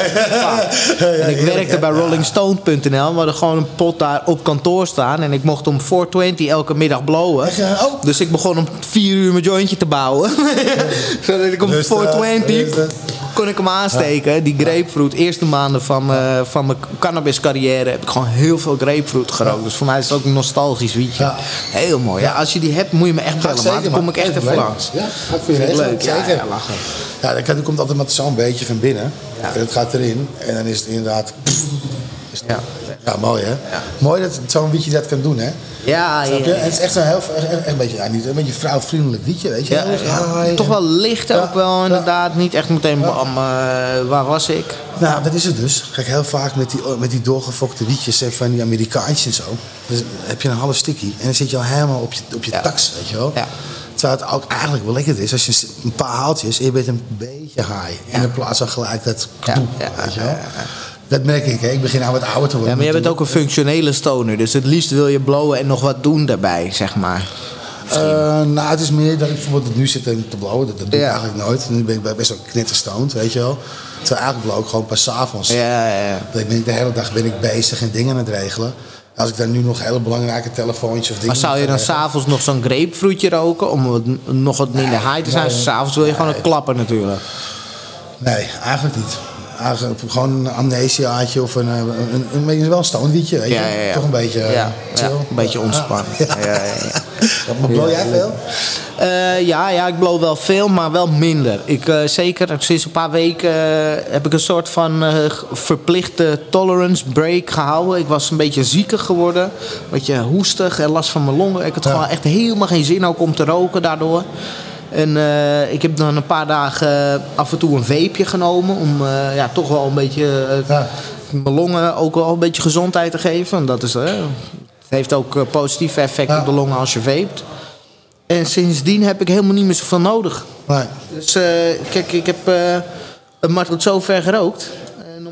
En ik werkte bij rollingstone.nl. We hadden gewoon een pot daar op kantoor staan. En ik mocht om 420 elke middag blowen. Oh. Dus ik begon om 4 uur mijn jointje te bouwen. Zodat ik om Dus, eh, 420 dus, eh, kon ik hem aansteken. Die grapefruit. Eerste maanden van, mijn- van mijn cannabis carrière heb ik gewoon heel veel grapefruit gerookt. Dus voor mij is het ook een nostalgisch wietje. Ja. Heel mooi. Ja, als je die hebt moet je me echt bellen. Maar dan kom ik echt even langs. Ja, je Vind ik leuk. Ja, zeker. ja, lachen. Ja, dat die komt altijd met zo'n beetje van binnen. Ja. En het gaat erin. En dan is het inderdaad... Is Ja. ja, mooi hè? Mooi dat zo'n wietje dat kan doen hè? Ja, ja. Het is echt zo'n heel, echt, een beetje, ja, niet, een beetje vrouwvriendelijk wietje, weet je? Ja, ja, saai toch wel licht ook wel inderdaad. Niet echt meteen bam, eh, waar was ik? Nou, dat is het dus. Kijk, heel vaak met die, met die doorgefokte wietjes van die Amerikaantjes en zo. Dus heb je een half stukje en dan zit je al helemaal op je, op je tax, weet je wel. Ja. Terwijl het ook eigenlijk wel lekker is als je een paar haaltjes en je bent een beetje high. En in plaats van gelijk dat Ja, knoep, ja, weet je wel. Dat merk ik, hè. ik begin nou wat ouder te worden. Ja, maar jij bent ook een functionele stoner. Dus het liefst wil je blowen en nog wat doen daarbij, zeg maar. Eh, nou, het is meer dat ik bijvoorbeeld nu zit te blowen. Dat, dat doe ik Ja. eigenlijk nooit. Nu ben ik best wel knitterstoned, weet je wel. Terwijl eigenlijk blow ik gewoon pas avonds. Ja, ja, ja. Dan ben ik de hele dag ben ik bezig en dingen aan het regelen. Als ik dan nu nog hele belangrijke telefoontjes of dingen... Maar zou je dan s'avonds nog zo'n grapefruitje roken? Om wat, nog wat minder high te zijn? nee. S'avonds wil je gewoon een klapper natuurlijk. Nee, eigenlijk niet. Gewoon een amnesiaatje of een, eh, een, een, een, wel een stoonwietje, weet je. Ja, ja, ja. Toch een beetje eh, chill. een beetje ontspannen. Ja. Ja, blow jij veel? Eh, ja, ja, ik blow wel veel, maar wel minder. Ik, zeker sinds een paar weken heb ik een soort van verplichte tolerance break gehouden. Ik was een beetje zieker geworden. Een beetje hoestig en last van mijn longen. Ik had gewoon echt helemaal geen zin ook om te roken daardoor. En eh, ik heb dan een paar dagen eh, af en toe een vapeje genomen. Om eh, ja, toch wel een beetje Ja. mijn longen ook wel een beetje gezondheid te geven. En dat is, het heeft ook positieve effect Ja. op de longen als je vapet. En sindsdien heb ik helemaal niet meer zoveel nodig. Nee. Dus kijk, ik heb een maar tot zover gerookt.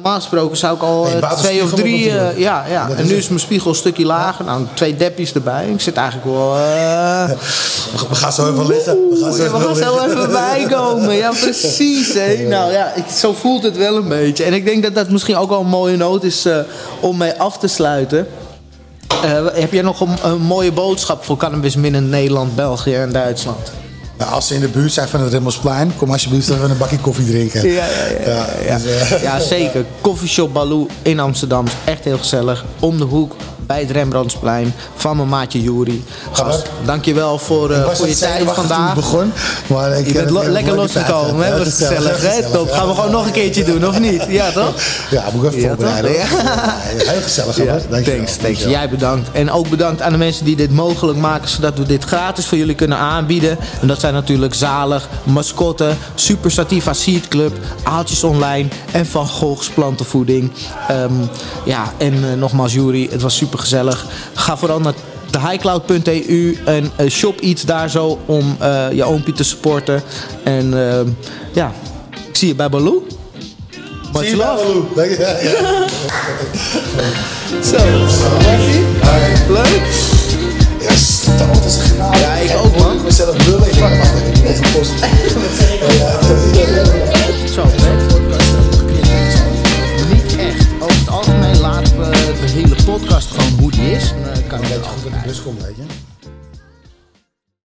Normaal gesproken zou ik al eh, twee of drie... eh, ja, ja. Dat en is nu het. is mijn spiegel een stukje lager. Nou, twee depjes erbij. Ik zit eigenlijk wel... eh, We gaan zo even liggen. We gaan zo ja, we gaan even zo liggen. even bijkomen. Ja, precies. Hè. Nou ja, ik, zo voelt het wel een beetje. En ik denk dat dat misschien ook wel een mooie noot is om mee af te sluiten. Heb jij nog een, een mooie boodschap voor cannabismin in Nederland, België en Duitsland? Nou, als ze in de buurt zijn van het Remmelsplein, kom alsjeblieft even een bakje koffie drinken. Ja, ja, ja. Ja, dus, eh, ja zeker. Coffeeshop Baloo in Amsterdam is echt heel gezellig. Om de hoek, bij het Rembrandtsplein van mijn maatje Juri. Gast, dankjewel voor, uh, voor je het tijd vandaag. het begon, maar ik Je bent lo- lekker losgekomen, hè? Ja, Wat gezellig, hè? Top. Gaan we gewoon nog een keertje doen, of niet? Ja, toch? Ja, moet ik even voorbereiden. Ja, Heel gezellig, Ja, thanks, thanks. Jij bedankt. En ook bedankt aan de mensen die dit mogelijk maken, zodat we dit gratis voor jullie kunnen aanbieden. En dat zijn natuurlijk Zalig, Mascotte, Super Sativa Seed Club, Aaltjes Online en Van Gogh's Plantenvoeding. Ehm, ja, en eh, nogmaals Jury, het was super gezellig. Ga vooral naar thehighcloud.eu en eh, shop iets daar zo om eh, je oompje te supporten. En ehm, ja, ik zie je bij Baloo. Much Zie je love. Lou? Ja, ja. Zo, leuk. Ja, stoot als een genade. Ja, ik ook, man. Ik mezelf lullen. Ik wacht, wacht even. Even is. Eh, kan Een goed dat de bus komt, weet je.